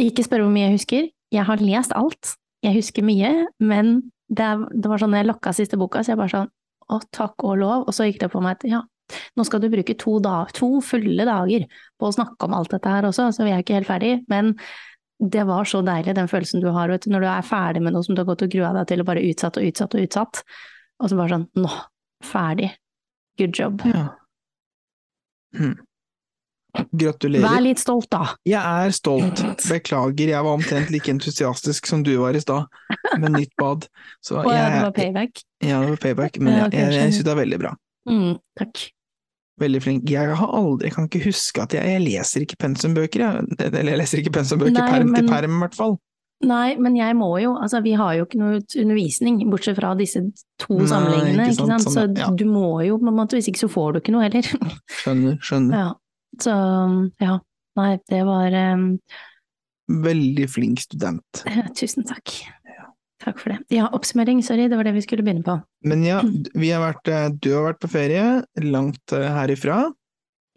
[SPEAKER 2] Ikke spør hvor mye jeg husker. Jeg har lest alt. Jeg husker mye, men det, var sånn jeg lokka siste boka, så jeg bare sånn å, takk og lov, og så gikk det på meg at ja, nå skal du bruke to, da, to fulle dager på å snakke om alt dette her også, så vi er ikke helt ferdig, men det var så deilig, den følelsen du har, vet du, når du er ferdig med noe som du har gått og grua deg til, og bare utsatt og utsatt og utsatt, og så bare sånn, nå, ferdig, good job.
[SPEAKER 1] Ja. Hm. Gratulerer.
[SPEAKER 2] Vær litt stolt da!
[SPEAKER 1] Jeg er stolt. Beklager, jeg var omtrent like entusiastisk som du var i stad, med nytt bad. Så
[SPEAKER 2] jeg, ja, det var payback.
[SPEAKER 1] ja, det var payback, men jeg, jeg, jeg syns det er veldig bra.
[SPEAKER 2] Mm, takk.
[SPEAKER 1] Veldig flink. Jeg har aldri, jeg kan ikke huske at jeg, jeg leser ikke pensumbøker, jeg. Eller jeg leser ikke pensumbøker
[SPEAKER 2] Nei,
[SPEAKER 1] perm til perm, i hvert fall.
[SPEAKER 2] Nei, men jeg må jo, altså vi har jo ikke noe undervisning, bortsett fra disse to
[SPEAKER 1] Nei,
[SPEAKER 2] samlingene,
[SPEAKER 1] ikke
[SPEAKER 2] ikke
[SPEAKER 1] sant,
[SPEAKER 2] sant,
[SPEAKER 1] sånn,
[SPEAKER 2] så
[SPEAKER 1] ja.
[SPEAKER 2] du må jo på en måte, hvis ikke så får du ikke noe heller.
[SPEAKER 1] Skjønner, skjønner.
[SPEAKER 2] Ja, så ja, nei, det var, um...
[SPEAKER 1] Veldig flink student.
[SPEAKER 2] tusen takk. Takk for det. Ja, oppsummering, sorry, det var det vi skulle begynne på.
[SPEAKER 1] Men ja, vi har vært, eh, du har vært på ferie, langt eh, herifra.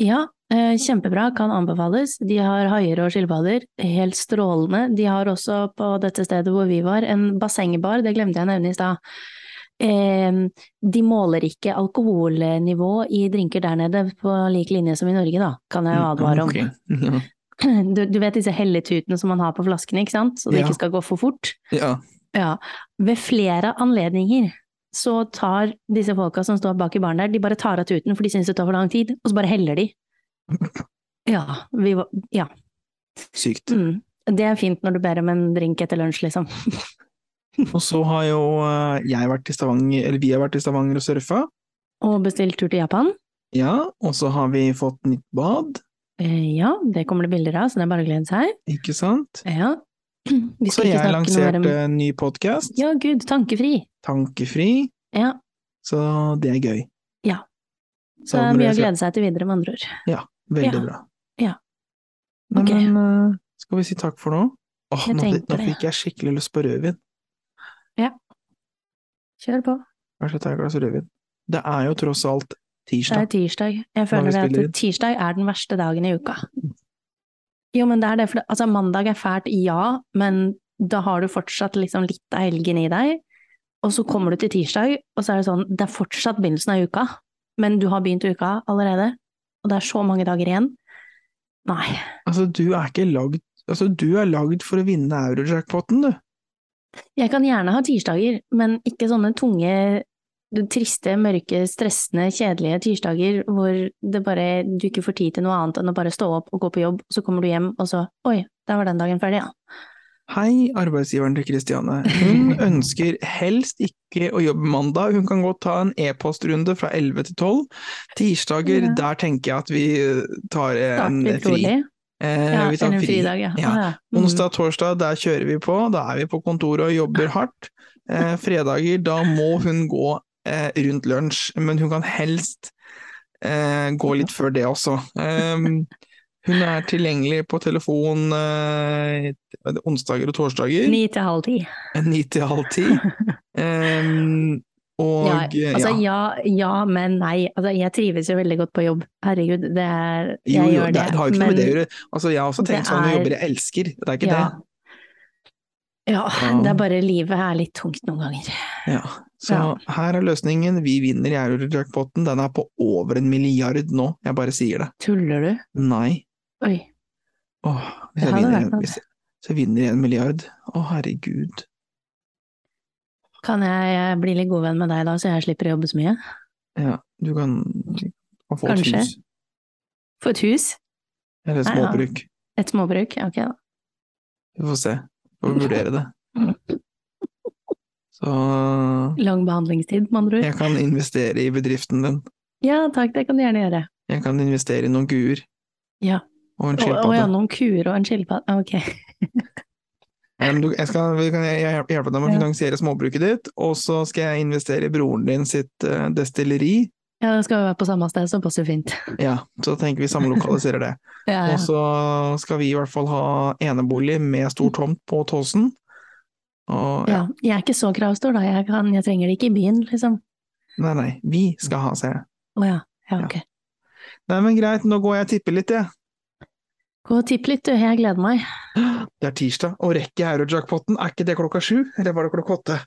[SPEAKER 2] Ja, eh, kjempebra, kan anbefales. De har haier og skilpadder, helt strålende. De har også på dette stedet hvor vi var, en bassengbar, det glemte jeg å nevne i stad. De måler ikke alkoholnivå i drinker der nede på lik linje som i Norge, da, kan jeg jo advare om.
[SPEAKER 1] Okay. Ok.
[SPEAKER 2] Du, du vet disse helletutene som man har på flaskene, ikke sant, så det
[SPEAKER 1] Ja.
[SPEAKER 2] ikke skal gå for fort?
[SPEAKER 1] Ja.
[SPEAKER 2] Ja. Ved flere anledninger så tar disse folka som står bak i baren der, de bare tar av tuten for de syns det tar for lang tid, og så bare heller de. Ja, vi var, ja.
[SPEAKER 1] Sykt.
[SPEAKER 2] Mm. Det er fint når du ber om en drink etter lunsj, liksom.
[SPEAKER 1] Og så har jo eh, jeg vært i Stavanger, eller vi har vært i Stavanger og surfa.
[SPEAKER 2] Og bestilt tur til Japan.
[SPEAKER 1] Ja, og så har vi fått nytt bad,
[SPEAKER 2] Eh, ja, det kommer det bilder av, så det er bare å glede seg.
[SPEAKER 1] ikke sant?
[SPEAKER 2] Ja. Vi
[SPEAKER 1] Så jeg lanserte
[SPEAKER 2] om
[SPEAKER 1] en ny podkast,
[SPEAKER 2] Ja, gud, tankefri.
[SPEAKER 1] Tankefri,
[SPEAKER 2] Ja,
[SPEAKER 1] så det er gøy.
[SPEAKER 2] Ja. så det er mye å glede seg til videre, med andre ord. Ja.
[SPEAKER 1] Veldig
[SPEAKER 2] Ja.
[SPEAKER 1] bra.
[SPEAKER 2] Ja.
[SPEAKER 1] Nei,
[SPEAKER 2] Ok.
[SPEAKER 1] men eh, skal vi si takk for nå? Åh, nå, nå fikk jeg skikkelig lyst på rødvin. Ja.
[SPEAKER 2] Kjør på.
[SPEAKER 1] Vær så snill, ta et glass rødvin. Det er jo tross alt tirsdag.
[SPEAKER 2] Det er
[SPEAKER 1] tirsdag.
[SPEAKER 2] Jeg føler det at tirsdag er den verste dagen i uka. Jo, men det er det, for altså mandag er fælt, ja, men da har du fortsatt liksom litt av helgen i deg, og så kommer du til tirsdag, og så er det sånn, det er fortsatt begynnelsen av uka, men du har begynt uka allerede, og det er så mange dager igjen. Nei.
[SPEAKER 1] Altså, du er ikke lagd Altså, du er lagd for å vinne eurojackpoten, du.
[SPEAKER 2] Jeg kan gjerne ha tirsdager, men ikke sånne tunge, triste, mørke, stressende, kjedelige tirsdager hvor det bare, du ikke får tid til noe annet enn å bare stå opp og gå på jobb, så kommer du hjem, og så oi, der var den dagen ferdig, ja.
[SPEAKER 1] Hei, arbeidsgiveren til Kristiane. Hun ønsker helst ikke å jobbe mandag, hun kan godt ta en e-postrunde fra 11 til 12. Tirsdager,
[SPEAKER 2] Ja.
[SPEAKER 1] der tenker jeg at vi tar en fri. Eh,
[SPEAKER 2] Ja,
[SPEAKER 1] vi tar
[SPEAKER 2] en
[SPEAKER 1] fri.
[SPEAKER 2] fridag, ja.
[SPEAKER 1] Ja.
[SPEAKER 2] Mm.
[SPEAKER 1] Onsdag, torsdag, der kjører vi på. Da er vi på kontoret og jobber hardt. Eh, fredager, da må hun gå eh, rundt lunsj, men hun kan helst eh, gå litt før det også. Eh, hun er tilgjengelig på telefon eh, onsdager og torsdager.
[SPEAKER 2] Ni til halv ti.
[SPEAKER 1] Ni til halv ti. Eh, og
[SPEAKER 2] Ja, altså
[SPEAKER 1] ja.
[SPEAKER 2] ja, men nei. Altså, jeg trives jo veldig godt på jobb. Herregud, det er Jeg
[SPEAKER 1] Jo, jo,
[SPEAKER 2] gjør
[SPEAKER 1] det,
[SPEAKER 2] det.
[SPEAKER 1] det har jo ikke noe med det å gjøre. Altså, jeg har også tenkt sånn, jobber jeg elsker, det er ikke
[SPEAKER 2] ja.
[SPEAKER 1] det.
[SPEAKER 2] Ja, det er bare livet er litt tungt noen ganger.
[SPEAKER 1] Ja, så
[SPEAKER 2] Ja.
[SPEAKER 1] her er løsningen. Vi vinner Eurojackpoten. Den er på over en milliard nå, jeg bare sier det.
[SPEAKER 2] Tuller du?
[SPEAKER 1] Nei.
[SPEAKER 2] Oi.
[SPEAKER 1] Åh, hvis jeg vinner, en- hvis jeg, hvis jeg vinner en milliard, å herregud.
[SPEAKER 2] Kan jeg bli litt god venn med deg da, så jeg slipper å jobbe så mye?
[SPEAKER 1] Ja, du kan, kan få et
[SPEAKER 2] Kanskje.
[SPEAKER 1] hus.
[SPEAKER 2] Få et hus?
[SPEAKER 1] Eller et
[SPEAKER 2] Nei, ja.
[SPEAKER 1] småbruk.
[SPEAKER 2] Et småbruk? Ok, da.
[SPEAKER 1] Vi får se. Får vurdere det. Så
[SPEAKER 2] Lang behandlingstid, med andre ord.
[SPEAKER 1] jeg kan investere i bedriften din.
[SPEAKER 2] Ja takk, det kan du gjerne gjøre.
[SPEAKER 1] Jeg kan investere i noen guer.
[SPEAKER 2] Ja.
[SPEAKER 1] Og en
[SPEAKER 2] skilpadde. å ja, noen kuer og en skilpadde. Ok.
[SPEAKER 1] Jeg skal kan jeg hjelpe hjelpe deg med å finansiere småbruket ditt, og så skal jeg investere i broren din sitt eh, destilleri.
[SPEAKER 2] Ja, det skal jo være på samme sted, så passer fint.
[SPEAKER 1] Ja, så tenker vi samlokaliserer det.
[SPEAKER 2] Ja,
[SPEAKER 1] Og så skal vi i hvert fall ha enebolig med stor tomt på Tåsen. Og ja,
[SPEAKER 2] ja. Jeg er ikke så kravstor, da. Jeg, kan, jeg trenger det ikke i byen, liksom.
[SPEAKER 1] nei, nei, vi skal ha, ser jeg.
[SPEAKER 2] Å ja. Ja,
[SPEAKER 1] Ja.
[SPEAKER 2] ok.
[SPEAKER 1] Nei, men greit, nå går jeg og tipper litt, jeg.
[SPEAKER 2] Gå og tipp litt, du. Jeg gleder meg.
[SPEAKER 1] Det er tirsdag, og rekker jeg eurojackpoten? Er ikke det klokka sju, eller var det klokka åtte?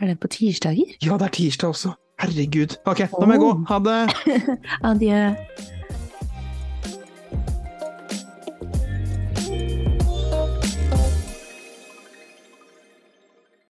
[SPEAKER 2] Er det på tirsdager?
[SPEAKER 1] Ja, det er tirsdag også. Herregud. Ok, nå må jeg gå. Ha det!
[SPEAKER 2] Adjø.